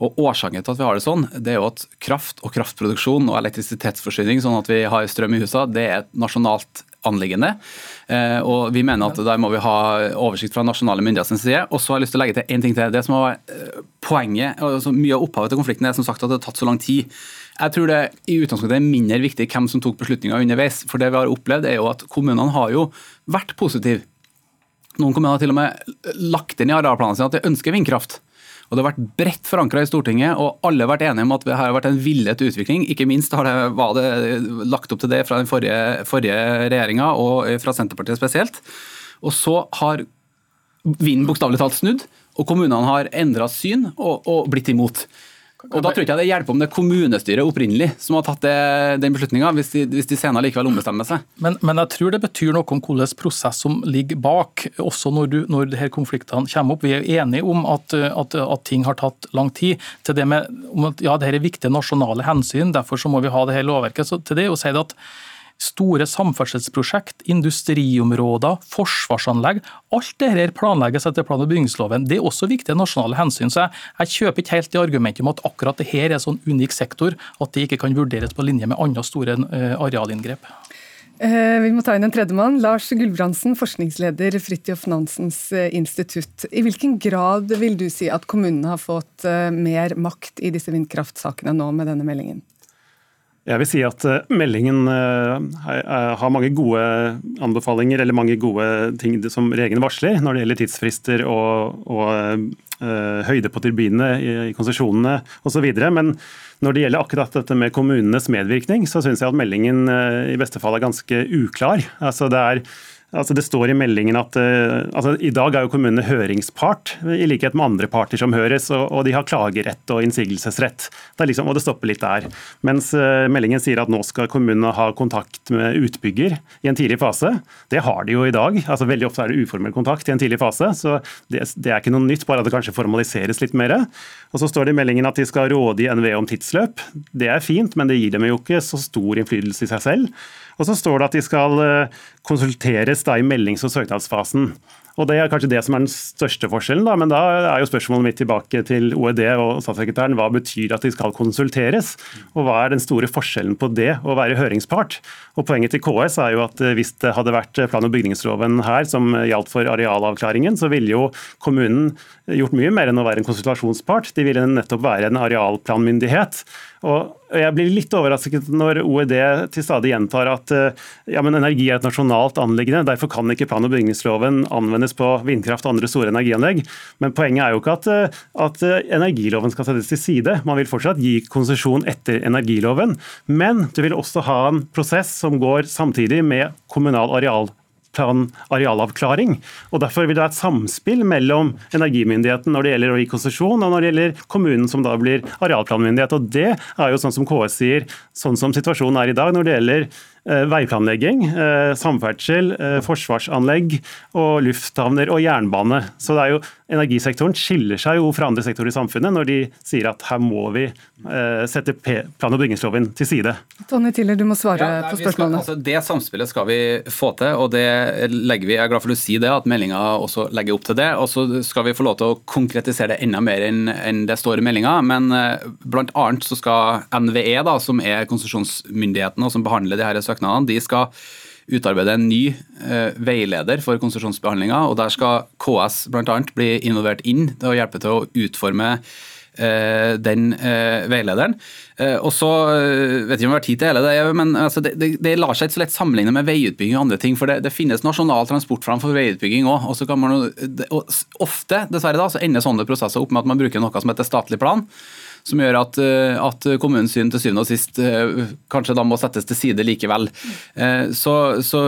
Og Årsaken til at vi har det sånn, det er jo at kraft og kraftproduksjon og elektrisitetsforsyning, sånn at vi har strøm i husene, det er et nasjonalt anliggende. Eh, og vi mener at Der må vi ha oversikt fra nasjonale myndigheters side. Og så har jeg lyst til å legge til en ting til. Det som var eh, poenget, altså Mye av opphavet til konflikten er som sagt at det har tatt så lang tid. Jeg tror det i utgangspunktet er mindre viktig hvem som tok beslutninga underveis. For det vi har opplevd er jo at Kommunene har jo vært positive. Noen kommuner har til og med lagt inn i arealplanene sine at de ønsker vindkraft. Og Det har vært bredt forankra i Stortinget, og alle har vært enige om at det har vært en villet utvikling. Ikke minst har det, var det lagt opp til det fra den forrige, forrige regjeringa, og fra Senterpartiet spesielt. Og så har vinden bokstavelig talt snudd, og kommunene har endra syn og, og blitt imot. Og Da tror jeg ikke det hjelper om det er kommunestyret opprinnelig som har tatt det, den beslutninga, hvis, de, hvis de senere likevel ombestemmer seg. Men, men, jeg tror det betyr noe om hvilken prosess som ligger bak, også når, du, når disse konfliktene kommer opp. Vi er enige om at, at, at, ting har tatt lang tid. Til det med om at ja, dette er viktige nasjonale hensyn, derfor så må vi ha det her lovverket. Så til det å si det at Store samferdselsprosjekt, industriområder, forsvarsanlegg. Alt dette planlegges etter plan- og bygningsloven. Det er også viktige nasjonale hensyn. så jeg, jeg kjøper ikke helt det argumentet om at akkurat dette er en sånn unik sektor at det ikke kan vurderes på linje med andre store uh, arealinngrep. Eh, vi må ta inn en tredjemann. Lars Gulbrandsen, forskningsleder Fridtjof Nansens eh, institutt. I hvilken grad vil du si at kommunene har fått mer makt i disse vindkraftsakene nå med denne meldingen? Jeg vil si at eh, meldingen eh, har mange gode anbefalinger, eller mange gode ting som regjeringen varsler når det gjelder tidsfrister og, og høyde på turbinene i, konsesjonene osv. Men når det gjelder akkurat dette med kommunenes medvirkning, så syns jeg at meldingen i beste fall er ganske uklar. Altså det er Altså det står i meldingen at uh, altså I dag er jo kommunene høringspart, i likhet med andre parter som høres. Og, de har klagerett og innsigelsesrett. Det liksom, og det stopper litt der. Mens uh, meldingen sier at nå skal kommunene ha kontakt med utbygger i en tidlig fase. Det har de jo i dag. altså Veldig ofte er det uformell kontakt i en tidlig fase. Så det, det er ikke noe nytt, bare at det kanskje formaliseres litt mer. Og så står det i meldingen at de skal råde i NVE om tidsløp. Det er fint, men det gir dem jo ikke så stor innflytelse i seg selv. Og så står det at de skal eh, konsulteres i meldings- og søknadsfasen. Og Det er kanskje det som er den største forskjellen. Da. Men da er jo spørsmålet mitt tilbake til OED og statssekretæren. Hva betyr at de skal konsulteres? Og hva er den store forskjellen på det å være høringspart? Og Poenget til KS er jo at eh, hvis det hadde vært plan- og bygningsloven her som gjaldt for arealavklaringen, så ville jo kommunen gjort mye mer enn å være en konsultasjonspart. De ville nettopp være en arealplanmyndighet. Og jeg blir litt overrasket når OED til stadig gjentar at eh, ja, energi er et nasjonalt anliggende, derfor kan ikke plan- og bygningsloven anvendes på vindkraft og andre store energianlegg. Men poenget er jo ikke at, eh, at eh, energiloven skal settes til side. Man vil fortsatt gi konsesjon etter energiloven, men du vil også ha en prosess som går samtidig med kommunal areal arealavklaring. og Derfor vil det være et samspill mellom energimyndigheten når det gjelder å gi konsesjon, og når det gjelder kommunen som da blir arealplanmyndighet. og Det er jo sånn som KS sier, sånn som situasjonen er i dag når det gjelder veiplanlegging, eh, samferdsel, eh, forsvarsanlegg og lufthavner og jernbane. Så det er jo, Energisektoren skiller seg jo fra andre sektorer i samfunnet når de sier at her må vi sette plan- og bygningsloven til side. Tonje Tiller, du må svare ja, nei, på spørsmålene. Skal, altså, det samspillet skal vi få til, og det legger vi, jeg er glad for å si det, at meldinga også legger opp til det. Og så skal vi få lov til å konkretisere det enda mer enn, det står i meldinga. Men bl.a. så skal NVE, da, som er konsesjonsmyndigheten og som behandler de her søknadene, de skal utarbeide en ny eh, veileder for konsesjonsbehandlinga. og Der skal KS bl.a. bli involvert inn å hjelpe til å utforme eh, den eh, veilederen. Eh, og så eh, vet ikke om vi har tid til hele det, men altså, det, det, det, lar seg ikke så lett sammenligne med veiutbygging og andre ting. For det, det finnes nasjonal transportplan for veiutbygging òg. Og ofte dessverre da, så ender sånne prosesser opp med at man bruker noe som heter statlig plan som gjør at, at kommunens syn til syvende og sist kanskje da må settes til side likevel. Så, så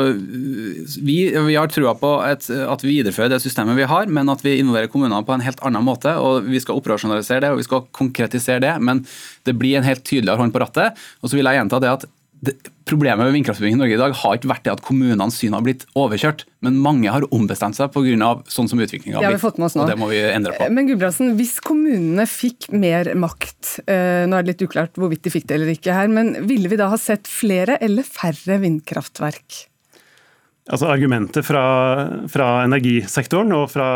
vi, vi, har trua på et, at vi viderefører det systemet vi har, men at vi involverer kommunene på en helt annen måte. og Vi skal operasjonalisere det og vi skal konkretisere det, men det blir en helt tydeligere hånd på rattet. Og så vil jeg gjenta det at det, Problemet med vindkraftbygging i Norge i dag har ikke vært det at kommunenes syn har blitt overkjørt, men mange har ombestemt seg pga. sånn som utviklinga har blitt. Og det må vi endre på. Men Gudbrandsen, hvis kommunene fikk mer makt, eh, nå er det litt uklart hvorvidt de fikk det eller ikke her, men ville vi da ha sett flere eller færre vindkraftverk? Altså Argumentet fra, fra, energisektoren og fra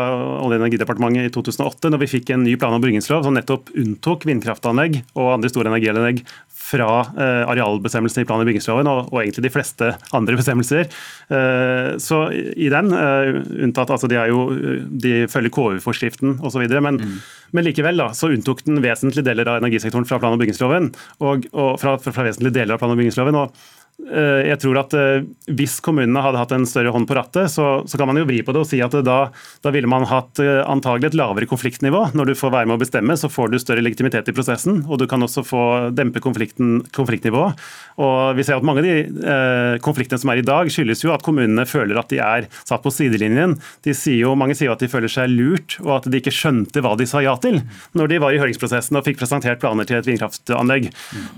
Olje- og energidepartementet i 2008, når vi fikk en ny plan- og bygningslov som nettopp unntok vindkraftanlegg og andre store energianlegg fra eh, arealbestemmelsene i plan- og bygningsloven, og, og, egentlig de fleste andre bestemmelser. Eh, så i den, eh, unntatt altså de, er jo, de følger KU-forskriften osv., men, mm. men likevel da, så unntok den vesentlige deler av energisektoren fra plan- og bygningsloven. Og, og fra, fra vesentlige deler av plan- og bygningsloven, og jeg tror at eh, Hvis kommunene hadde hatt en større hånd på rattet, så, så kan man jo vri på det og si at da, da, ville man hatt eh, antagelig et lavere konfliktnivå. Når du får være med å bestemme, så får du større legitimitet i prosessen, og du kan også få dempe konfliktnivået. Og vi ser at Mange av de eh, konfliktene som er i dag, skyldes jo at kommunene føler at de er satt på sidelinjen. De sier jo, mange sier at de føler seg lurt, og at de ikke skjønte hva de sa ja til når de var i høringsprosessen og fikk presentert planer til et vindkraftanlegg.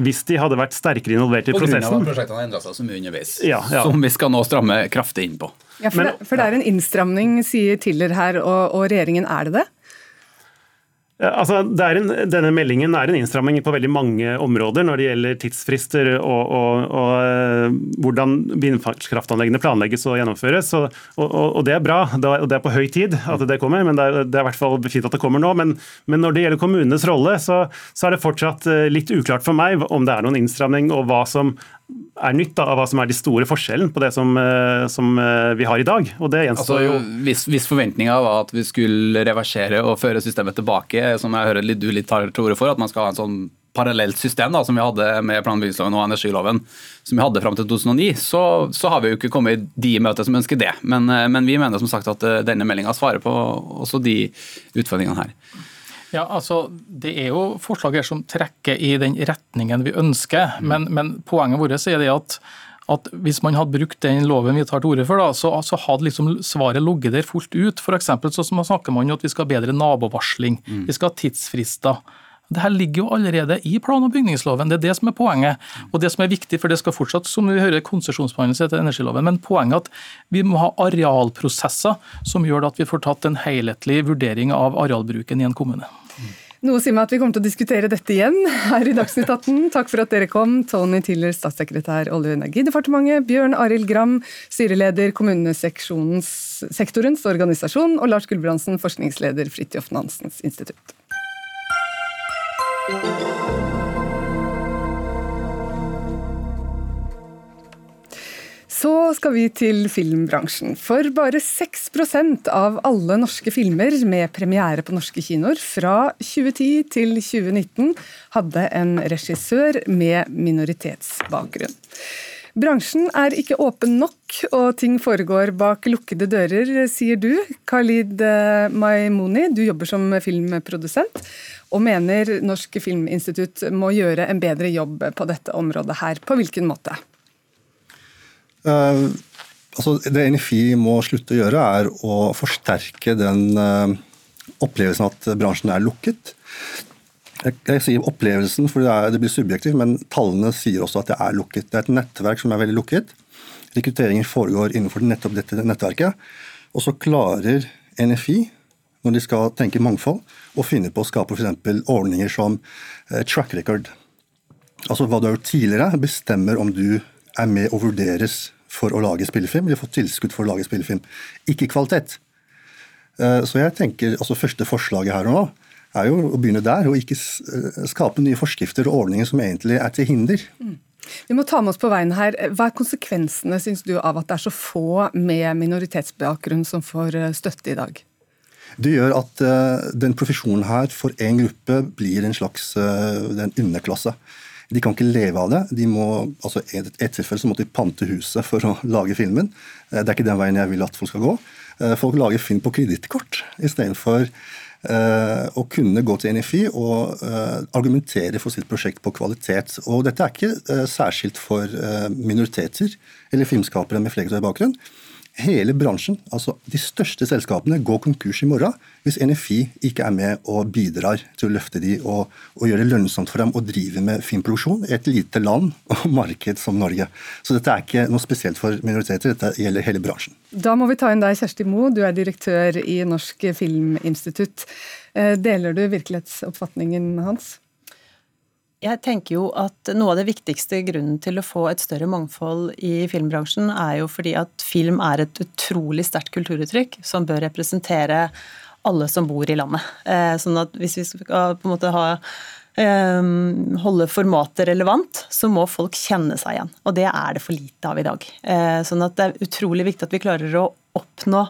Hvis de hadde vært sterkere involvert i prosessen endra seg så mye underveis, ja, ja. som vi skal nå stramme kraftig inn på. Ja, for, Men, det, for det, er en innstramning, sier Tiller her, og, og regjeringen er det det? Altså, en, denne meldingen er en innstramming på veldig mange områder når det gjelder tidsfrister og, og, og uh, hvordan vindkraftanleggene planlegges og gjennomføres. Og, og, det er bra, og det er på høy tid at det kommer, men det er, det er i hvert fall fint at det kommer nå. Men, men når det gjelder kommunenes rolle, så, så, er det fortsatt eh, litt uklart for meg om det er noen innstramning og hva som er nytt da, av hva som er de store forskjellen på det som, eh, som eh, vi har i dag. og det altså, jo. Hvis, hvis forventninga var at vi skulle reversere og føre systemet tilbake, som jeg hører du litt tar til orde for, at man skal ha en sånn parallelt system da, som vi hadde med plan- og energiloven, som vi hadde fram til 2009, så, så, har vi jo ikke kommet de i møte som ønsker det. Men, eh, men vi mener som sagt at denne meldinga svarer på også de utfordringene her. Ja, altså, Det er jo forslag her som trekker i den retningen vi ønsker, men, men, poenget vårt er det at, at hvis man hadde brukt den loven vi tar til orde for, da, så, så, hadde liksom svaret ligget der fullt ut. For eksempel, så snakker man jo at vi skal ha bedre nabovarsling, mm. vi skal ha tidsfrister. Det her ligger jo allerede i plan- og bygningsloven, det er det som er poenget. Og det som er viktig, for det skal fortsatt som vi hører, konsesjonsbehandles etter energiloven, men poenget er at vi må ha arealprosesser som gjør at vi får tatt en helhetlig vurdering av arealbruken i en kommune. Noe sier meg at vi kommer til å diskutere dette igjen her i Dagsnytt 18. Takk for at dere kom. Tony Tiller, statssekretær Olje- og energidepartementet, Bjørn Arild Gram, styreleder kommunesektorens organisasjon, og Lars Gulbrandsen, forskningsleder Fridtjof Nansens institutt. Så skal vi til filmbransjen. For bare 6% av alle norske filmer med premiere på norske kinoer fra 2010 til 2019 hadde en regissør med minoritetsbakgrunn. Bransjen er ikke åpen nok, og ting foregår bak lukkede dører, sier du. Khalid eh, Maimouni, du jobber som filmprodusent, og mener Norsk Filminstitutt må gjøre en bedre jobb på dette området her. På hvilken måte? Uh, altså det NFI må slutte å gjøre, er å forsterke den uh, opplevelsen at bransjen er lukket. Jeg, jeg sier opplevelsen, for det, det, blir subjektivt, men tallene sier også at det er lukket. Det er et nettverk som er veldig lukket. Rekrutteringen foregår innenfor nettopp dette nettverket. Og så klarer NFI, når de skal tenke mangfold, å finne på å skape f.eks. ordninger som uh, track record. Altså hva du har gjort tidligere, bestemmer om du er med og vurderes for å lage spillefilm. De har fått tilskudd for å lage spillefilm. Ikke kvalitet. Eh, så jeg tenker, altså Første forslaget her og nå er jo å begynne der, og ikke eh, skape nye forskrifter og ordninger som egentlig er til hinder. Mm. Vi må ta med oss på veien her. Hva er konsekvensene synes du, av at det er så få med minoritetsbakgrunn som får eh, støtte i dag? Det gjør at den profesjonen her for en gruppe blir en slags den underklasse. De kan ikke leve av det. De må, altså I et, et tilfelle så måtte de pante huset for å lage filmen. Eh, det er ikke den veien jeg vil at folk skal gå. Eh, folk lager film på kredittkort istedenfor Å kunne gå til NFI og argumentere for sitt prosjekt på kvalitet. Og dette er ikke særskilt for minoriteter eller filmskapere med flerkulturell bakgrunn hele bransjen, altså de største selskapene, går konkurs i morgen hvis NFI ikke er med og bidrar til å løfte de og, og gjøre det lønnsomt for dem å drive med filmproduksjon i et lite land og marked som Norge. Så dette er ikke noe spesielt for minoriteter, dette gjelder hele bransjen. Da må vi ta inn deg, Kjersti Moe, du er direktør i Norsk Filminstitutt. Eh, deler du virkelighetsoppfatningen hans? Jeg tenker jo at Noe av det viktigste grunnen til å få et større mangfold i filmbransjen, er jo fordi at film er et utrolig sterkt kulturuttrykk som bør representere alle som bor i landet. Eh, sånn at hvis vi skal på en måte ha eh, holde formatet relevant, så må folk kjenne seg igjen. Og det er det for lite av i dag. Eh, sånn at det er utrolig viktig at vi klarer å oppnå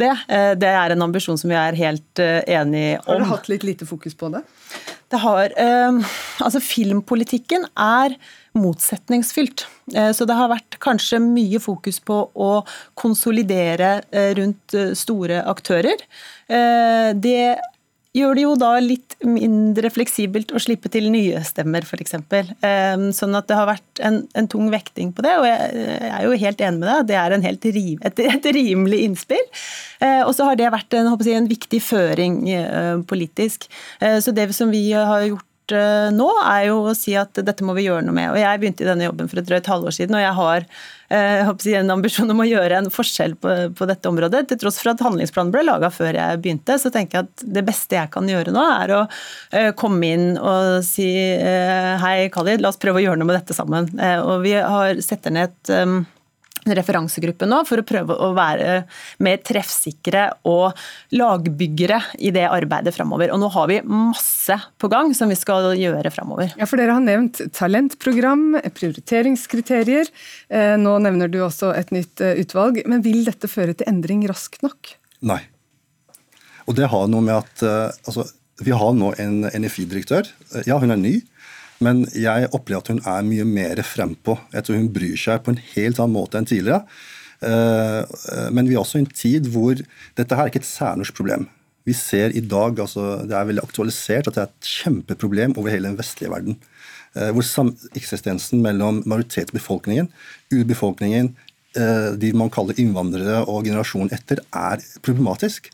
det. Det er en ambisjon som vi er helt enige om. Har du hatt litt lite fokus på det? Det har eh, Altså, filmpolitikken er motsetningsfylt. Eh, så det har vært kanskje mye fokus på å konsolidere eh, rundt eh, store aktører. Eh, det gjør det jo da litt mindre fleksibelt å slippe til nye stemmer, f.eks. Ehm, sånn at det har vært en, en, tung vekting på det, og jeg, er jo helt enig med deg. Det er helt rim, et, et, rimelig innspill. Eh, og så har det vært en, jeg, en viktig føring eh, politisk. Eh, så det som vi har gjort nå, er jo å si at dette må vi gjøre noe med. Og Jeg begynte i denne jobben for et drøyt halvår siden, og jeg har Eh, en ambisjon om å gjøre en forskjell på, på, dette området. Til tross for at handlingsplanen ble laga før jeg begynte, så tenker jeg at det beste jeg kan gjøre nå, er å uh, komme inn og si hei, Khalid, la oss prøve å gjøre noe med dette sammen. Og vi har setter ned et referansegruppe nå for å prøve å være mer treffsikre og lagbyggere i det arbeidet framover. Og nå har vi masse på gang som vi skal gjøre framover. Ja, for dere har nevnt talentprogram, prioriteringskriterier. Eh, nå nevner du også et nytt eh, utvalg. Men vil dette føre til endring raskt nok? Nei. Og det har noe med at eh, altså, vi har nå en NFI-direktør. Ja, hun er ny. Men jeg opplever at hun er mye mer frempå. Jeg tror hun bryr seg på en helt annen måte enn tidligere. Eh, men vi er også i en tid hvor dette her er ikke et særnorsk problem. Vi ser i dag, altså Det er veldig aktualisert at det er et kjempeproblem over hele den vestlige verden. Eh, hvor sameksistensen mellom majoritetsbefolkningen, urbefolkningen, eh, de man kaller innvandrere og generasjonen etter, er problematisk.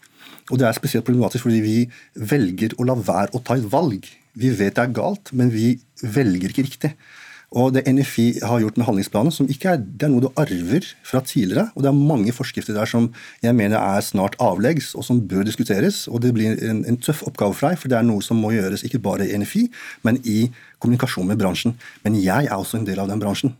Og det er spesielt problematisk fordi vi velger å la være å ta et valg vi vet det er galt, men vi velger ikke riktig. Og Det NFI har gjort med handlingsplanen, som ikke er, det er noe du arver fra tidligere. og Det er mange forskrifter der som jeg mener er snart avleggs, og som bør diskuteres. og Det blir en, en tøff oppgave for deg, for det er noe som må gjøres ikke bare i NFI, men i kommunikasjon med bransjen. Men jeg er også en del av den bransjen.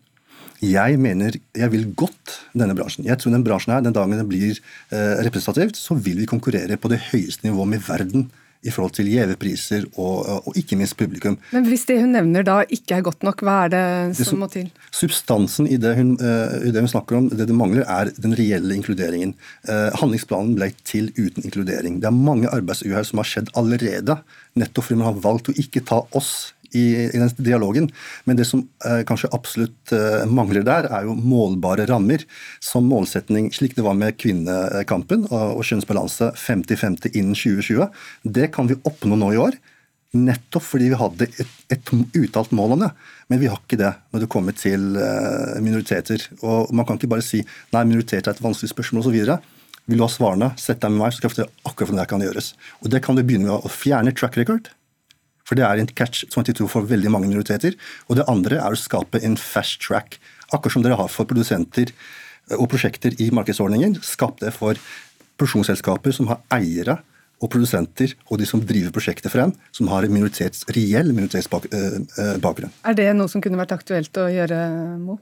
Jeg mener, jeg vil godt denne bransjen. Jeg tror den bransjen her, Den dagen den blir eh, representativt, så vil vi konkurrere på det høyeste nivået med verden i forhold til gjevepriser og, og, ikke minst publikum. Men Hvis det hun nevner da ikke er godt nok, hva er det som, det som må til? Substansen i det, hun, uh, det, hun, snakker om, det det mangler, er den reelle inkluderingen. Uh, handlingsplanen ble til uten inkludering. Det er mange arbeidsuhell som har skjedd allerede, nettopp fordi man har valgt å ikke ta oss i, i den dialogen. Men det som eh, kanskje absolutt eh, mangler der, er jo målbare rammer. Som målsetning, slik det var med kvinnekampen og, og kjønnsbalanse 50-50 innen 2020. Det kan vi oppnå nå i år. Nettopp fordi vi hadde et, et uttalt mål om det. Men vi har ikke det når det kommer til eh, minoriteter. Og Man kan ikke bare si nei, minoriteter er et vanskelig spørsmål osv. Vil du ha svarene, sett deg med meg, så skal jeg fortelle akkurat hvordan det kan gjøres. Og Det kan du begynne med å fjerne track record for det er en catch 22 for veldig mange minoriteter. Og det andre er å skape en fast track. Akkurat som dere har for produsenter eh, og prosjekter i markedsordningen. Skap det for produksjonsselskaper som har eiere og produsenter og de som driver prosjektet frem, som har en minoritets, reell minoritetsbakgrunn. Eh, eh, er det noe som kunne vært aktuelt å gjøre, Mo?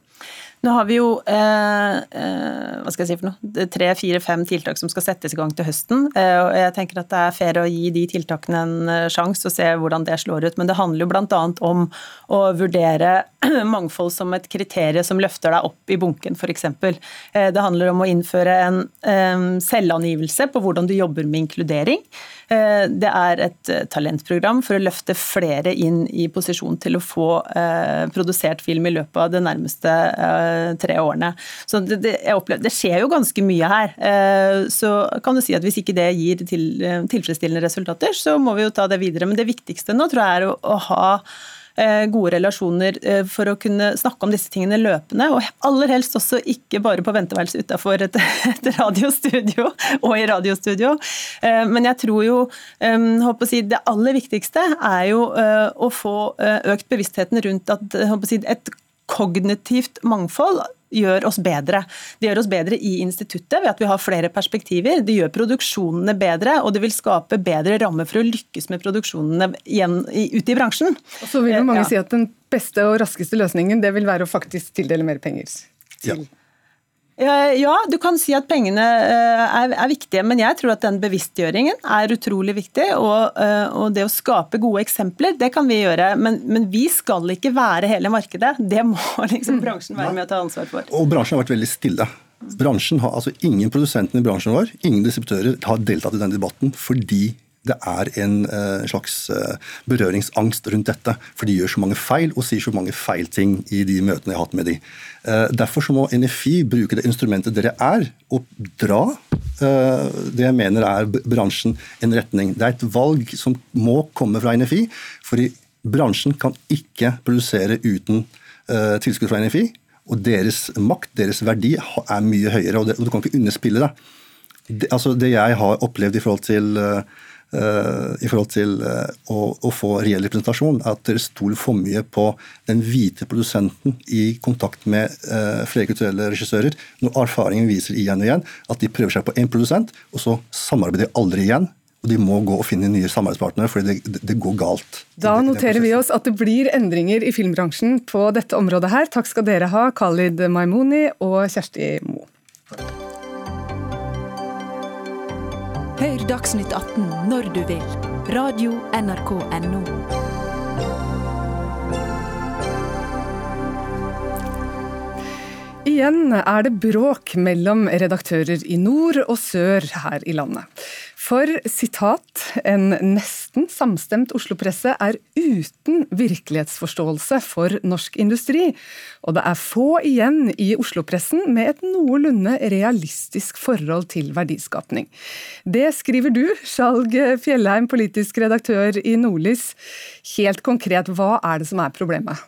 Nå har vi jo eh, eh, hva skal jeg si for noe, tre, fire, fem tiltak som skal settes i gang til høsten. Eh, og jeg tenker at Det er fair å gi de tiltakene en eh, sjanse og se hvordan det slår ut. Men det handler jo bl.a. om å vurdere mangfold som et kriterium som løfter deg opp i bunken, f.eks. Eh, det handler om å innføre en eh, selvangivelse på hvordan du jobber med inkludering. Det er et talentprogram for å løfte flere inn i posisjon til å få produsert film i løpet av de nærmeste tre årene. Så det, det, opplever, det skjer jo ganske mye her. Så kan du si at hvis ikke det gir til, tilfredsstillende resultater, så må vi jo ta det videre. Men det viktigste nå tror jeg er å, å ha Eh, gode relasjoner eh, for å kunne snakke om disse tingene løpende. Og aller helst også ikke bare på venteværelset utafor et, et, radiostudio og i radiostudio. Eh, men jeg tror jo si, det aller viktigste er jo å få økt bevisstheten rundt at si, et kognitivt mangfold gjør oss bedre. Det gjør oss bedre i instituttet ved at vi har flere perspektiver. Det gjør produksjonene bedre, og det vil skape bedre rammer for å lykkes med produksjonene igjen ute i bransjen. Og så vil jo mange ja. si at den beste og raskeste løsningen det vil være å faktisk tildele mer penger. Til. Ja. Ja, du kan si at pengene eh, er, er, viktige, men jeg tror at den bevisstgjøringen er utrolig viktig. Og, eh, og det å skape gode eksempler, det kan vi gjøre. Men, men, vi skal ikke være hele markedet. Det må liksom bransjen være med å ta ansvar for. Og bransjen har vært veldig stille. Bransjen har, altså Ingen produsentene i bransjen vår, ingen distributører har deltatt i denne debatten fordi det er en uh, slags uh, berøringsangst rundt dette. For de gjør så mange feil og sier så mange feil ting i de møtene jeg har hatt med de. Uh, derfor så må NFI bruke det instrumentet dere er, og dra det jeg mener er bransjen en retning. Det er et valg som må komme fra NFI, for bransjen kan ikke produsere uten tilskudd fra NFI. Og deres makt, deres verdi, er mye høyere, og, du kan ikke underspille det. Det, altså det jeg har opplevd i forhold til uh, Eh, i forhold til eh, å, å, få reell representasjon, at dere stoler for mye på den hvite produsenten i kontakt med uh, flere kulturelle regissører, når erfaringen viser igjen og igjen at de prøver seg på én produsent, og så samarbeider de aldri igjen. Og de må gå og finne nye samarbeidspartnere, fordi det, det går galt. Da noterer vi oss at det blir endringer i filmbransjen på dette området her. Takk skal dere ha, Khalid Maimouni og Kjersti Moe. Hør Dagsnytt 18 når du vil. Radio NRK Radio.nrk.no. Igjen er det bråk mellom redaktører i nord og sør her i landet. For sitat, en nesten samstemt Oslo-presse er uten virkelighetsforståelse for norsk industri, og det er få igjen i Oslo-pressen med et noenlunde realistisk forhold til verdiskapning. Det skriver du, Skjalg Fjellheim, politisk redaktør i Nordlys. Helt konkret, hva er det som er problemet?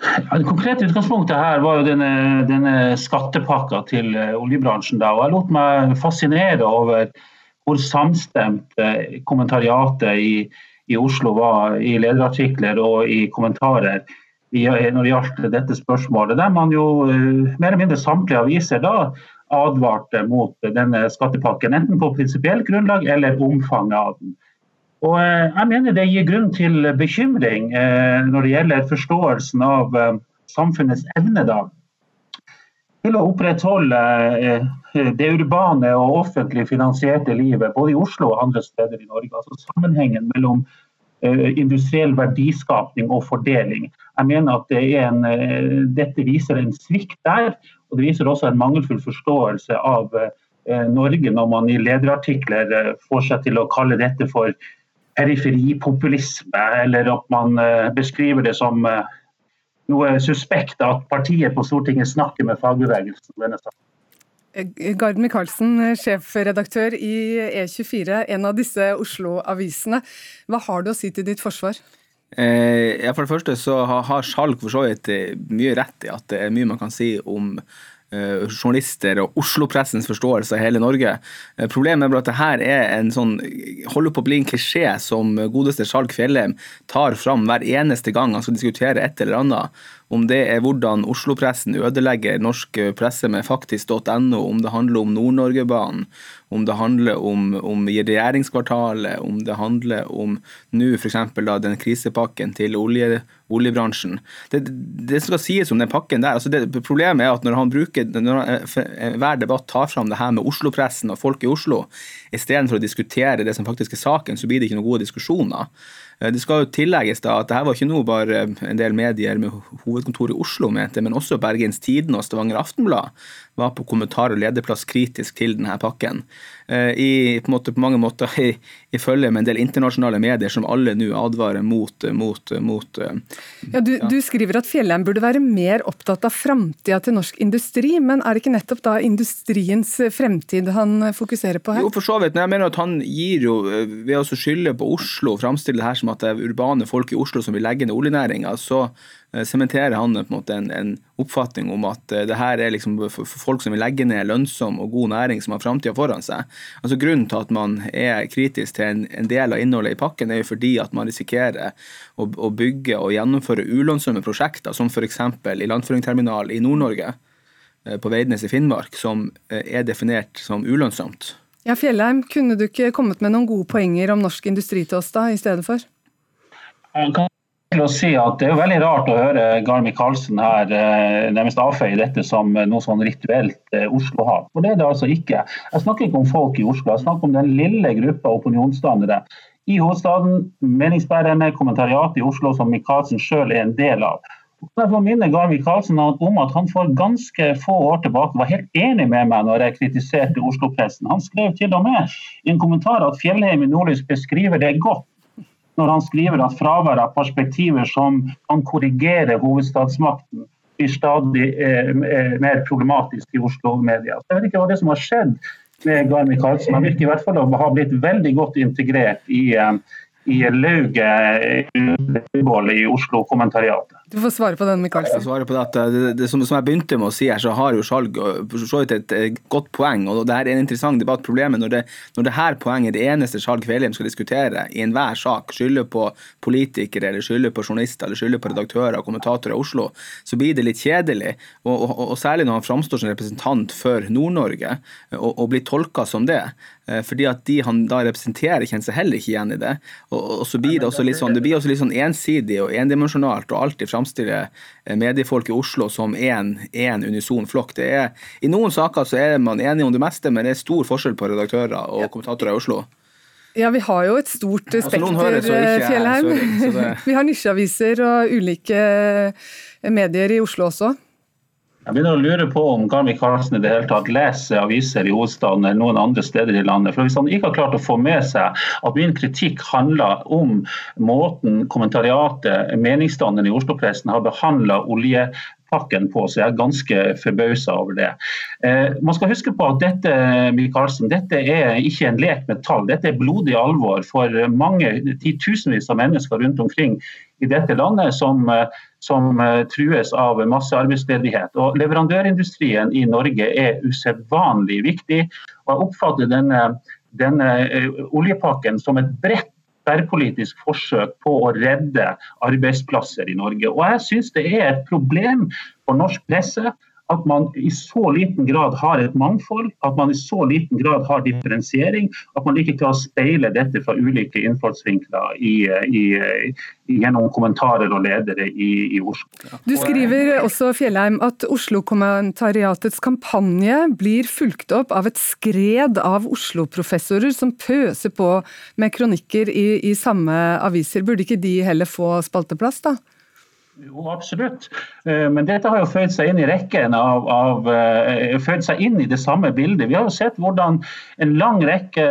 Ja, det konkrete utgangspunktet her var jo denne, denne skattepakka til oljebransjen. Da, og Jeg lot meg fascinere over hvor samstemt eh, kommentariatet i, i, Oslo var i lederartikler og i kommentarer når det gjaldt dette spørsmålet. Der man jo eh, mer eller mindre samtlige aviser da advarte mot denne skattepakken, enten på prinsipielt grunnlag eller omfanget av den. Og eh, jeg mener det gir grunn til bekymring når det gjelder forståelsen av samfunnets evne da, til å opprettholde det urbane og offentlig finansierte livet, både i Oslo og andre steder i Norge. Altså Sammenhengen mellom uh, industriell verdiskapning og fordeling. Jeg mener at det en, uh, Dette viser en svikt der, og det viser også en mangelfull forståelse av Norge når man i lederartikler får seg til å kalle dette for periferipopulisme, eller at man beskriver det som noe suspekt at partiet på Stortinget snakker med fagbevegelsen. denne saken. Gard Michaelsen, sjefredaktør i E24, en av disse Oslo-avisene. Hva har du å si til ditt forsvar? Eh, ja, for det første så har Skjalg for så vidt eh, mye rett i at det er mye man kan si om journalister og Oslo-pressens forståelse av hele Norge. Uh, problemet er at det her er en sånn holder på å bli en klisjé som godeste Skjalg Fjellheim tar fram hver eneste gang han skal diskutere et eller annet. Om det er hvordan Oslo-pressen ødelegger norsk presse med faktisk.no, om det handler om Nord-Norge-banen, om det handler om, om regjeringskvartalet, om det handler om nå f.eks. den krisepakken til olje, oljebransjen. Det, det, skal sies om den pakken der, altså det, Problemet er at når han bruker, når han, hver debatt tar fram det her med Oslo-pressen og folk i Oslo, istedenfor å diskutere det som faktisk er saken, så blir det ikke noen gode diskusjoner. Det skal jo tillegges da at dette var ikke noe bare en del medier med hovedkontor i Oslo mente, men også Bergens Tidende og Stavanger Aftenblad var på kommentar- og lederplass kritisk til denne pakken. I, på, måte, på mange måter i, i, følge med en del internasjonale medier som alle nå advarer mot, mot, mot ja, du, ja. du, skriver at Fjellheim burde være mer opptatt av framtida til norsk industri, men er det ikke nettopp da industriens fremtid han fokuserer på her? Jo, for så vidt. Jeg mener at han gir jo, ved å skylde på Oslo, og framstille det her som at det er urbane folk i Oslo som vil legge ned oljenæringa, så Eh, sementerer han på en måte en, en, oppfatning om at eh, det her er liksom for, folk som vil legge ned lønnsom og god næring som har framtida foran seg. Altså Grunnen til at man er kritisk til en, en, del av innholdet i pakken, er jo fordi at man risikerer å, å bygge og gjennomføre ulønnsomme prosjekter, som f.eks. ilandføringsterminal i Nord-Norge, eh, på Veidnes i Finnmark, som er definert som ulønnsomt. Ja, Fjellheim, kunne du ikke kommet med noen gode poenger om norsk industri til oss da, i stedet for? Kan til å si at Det er jo veldig rart å høre Gar Micaelsen her eh, nærmest avfeie dette som noe sånn rituelt eh, Oslo-hat. For det er det altså ikke. Jeg snakker ikke om folk i Oslo, jeg snakker om den lille gruppa opinionsdannere i hovedstaden, meningsbærerne, kommentariatet i Oslo som Micaelsen sjøl er en del av. Jeg får minne Gar Micaelsen om at han for ganske få år tilbake var helt enig med meg når jeg kritiserte Oslo-pressen. Han skrev til og med i en kommentar at Fjellheim i Nordlys beskriver det godt når han skriver at fravær av perspektiver som kan korrigere hovedstadsmakten, blir stadig eh, eh mer problematisk i Oslo-media. Jeg vet ikke hva det som har skjedd med Gar Micaelsen. Han virker i hvert fall å ha blitt veldig godt integrert i, eh, i lauget i Oslo-kommentariatet. Du får svare på den, Michaelsen. Jeg på det, det, det som, som, jeg begynte med å si her, så har jo Skjalg et, godt poeng. og Det her er en interessant debatt. Problemet når det, når det her poenget er det eneste Skjalg Kvelheim skal diskutere i enhver sak, skylder på politikere, eller skylder på journalister, eller skylder på redaktører og kommentatorer i Oslo, så blir det litt kjedelig. Og, og, og særlig når han framstår som representant for Nord-Norge, og, og blir tolka som det. Eh, fordi at de han da representerer, kjenner seg heller ikke igjen i det. Og, og så blir det også litt sånn, det blir også litt sånn ensidig og endimensjonalt og alltid framstiller eh, mediefolk i Oslo som én unison flokk. Det er, I noen saker så er man enige om det meste, men det er stor forskjell på redaktører og kommentatorer i Oslo. Ja, vi har jo et stort altså, spekter, eh, Fjellheim. vi har nisjeaviser og ulike medier i Oslo også. Jeg begynner å lure på om Garmi Karlsen i det hele tatt leser aviser i hovedstaden eller noen andre steder i landet. For Hvis han ikke har klart å få med seg at min kritikk handler om måten kommentariatet, meningsstanderen i Oslo-pressen har behandla oljepakken på, så jeg er ganske forbausa over det. Eh, man skal huske på at dette Michaelsen, dette er ikke en lek med tall. Dette er blodig alvor for mange titusenvis av mennesker rundt omkring i dette landet som eh, som eh, trues av massearbeidsledighet. Og Leverandørindustrien i Norge er usedvanlig viktig. og Jeg oppfatter denne, denne eh, oljepakken som et bredt tverrpolitisk forsøk på å redde arbeidsplasser i Norge. Og jeg syns det er et problem for norsk presse at man i så liten grad har et mangfold, at man i så liten grad har differensiering, at man ikke klarer å speile dette fra ulike innfallsvinkler i, i, gjennom kommentarer og ledere i, i, Oslo. Du skriver også Fjellheim, at Oslo-kommentariatets kampanje blir fulgt opp av et skred av Oslo-professorer som pøser på med kronikker i, i samme aviser. Burde ikke de heller få spalteplass, da? Jo, absolutt. Eh, men dette har jo føyd seg inn i rekken av, av eh, føyd seg inn i det samme bildet. Vi har jo sett hvordan en lang rekke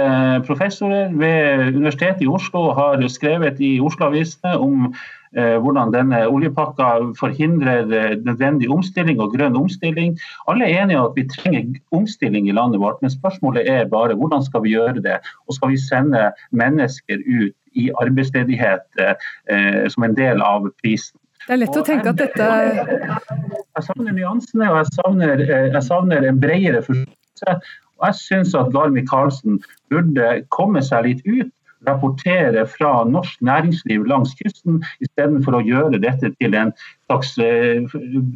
professorer ved Universitetet i Oslo har skrevet i Oslo-avisene om eh, hvordan denne oljepakka forhindrer nødvendig omstilling og grønn omstilling. Alle er enige om at vi trenger omstilling i landet vårt, men spørsmålet er bare hvordan skal vi gjøre det? Og skal vi sende mennesker ut i arbeidsledighet eh, som en del av prisen? Det er lett å tenke at dette Jeg savner nyansene, og jeg savner, eh, jeg savner en bredere forståelse. Og jeg syns at Gar Micaelsen burde komme seg litt ut, rapportere fra norsk næringsliv langs kysten, istedenfor å gjøre dette til en slags eh,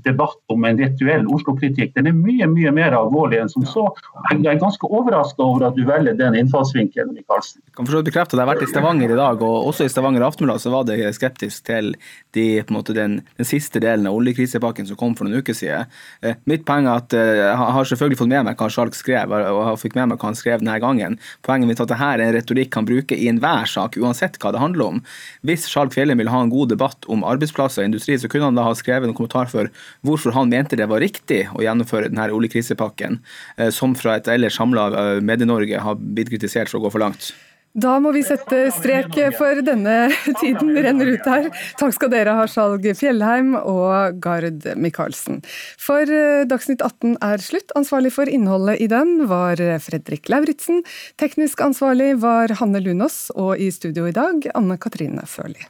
debatt om en rituell Oslo-kritikk. Den er mye mye mer alvorlig enn som så. Jeg er ganske overraska over at du velger den innfallsvinkelen. Michaelsen. Jeg kan forstå bekrefte at jeg har vært i Stavanger i dag, og også i Stavanger Aftenblad så var det skeptisk til de, måte, den, den, siste delen av oljekrisepakken som kom for noen uker siden. Eh, mitt poeng er at eh, jeg har selvfølgelig fått med meg hva Skjalg skrev, og jeg fikk med meg hva han skrev denne gangen. Poenget mitt er at dette er en retorikk han bruker i enhver sak, uansett hva det handler om. Hvis Skjalg Fjellheim vil ha en god debatt om arbeidsplasser og industri, så kunne han da har skrevet en kommentar for hvorfor han mente det var riktig å gjennomføre denne oljekrisepakken, eh, som fra et ellers samla eh, Medie-Norge har blitt kritisert for å gå for langt. Da må vi sette strek, for denne tiden renner ut her. Takk skal dere ha, Skjalg Fjellheim og Gard Michaelsen. For eh, Dagsnytt 18 er slutt. Ansvarlig for innholdet i den var Fredrik Lauritzen. Teknisk ansvarlig var Hanne Lunås, og i studio i dag Anne Katrine Førli.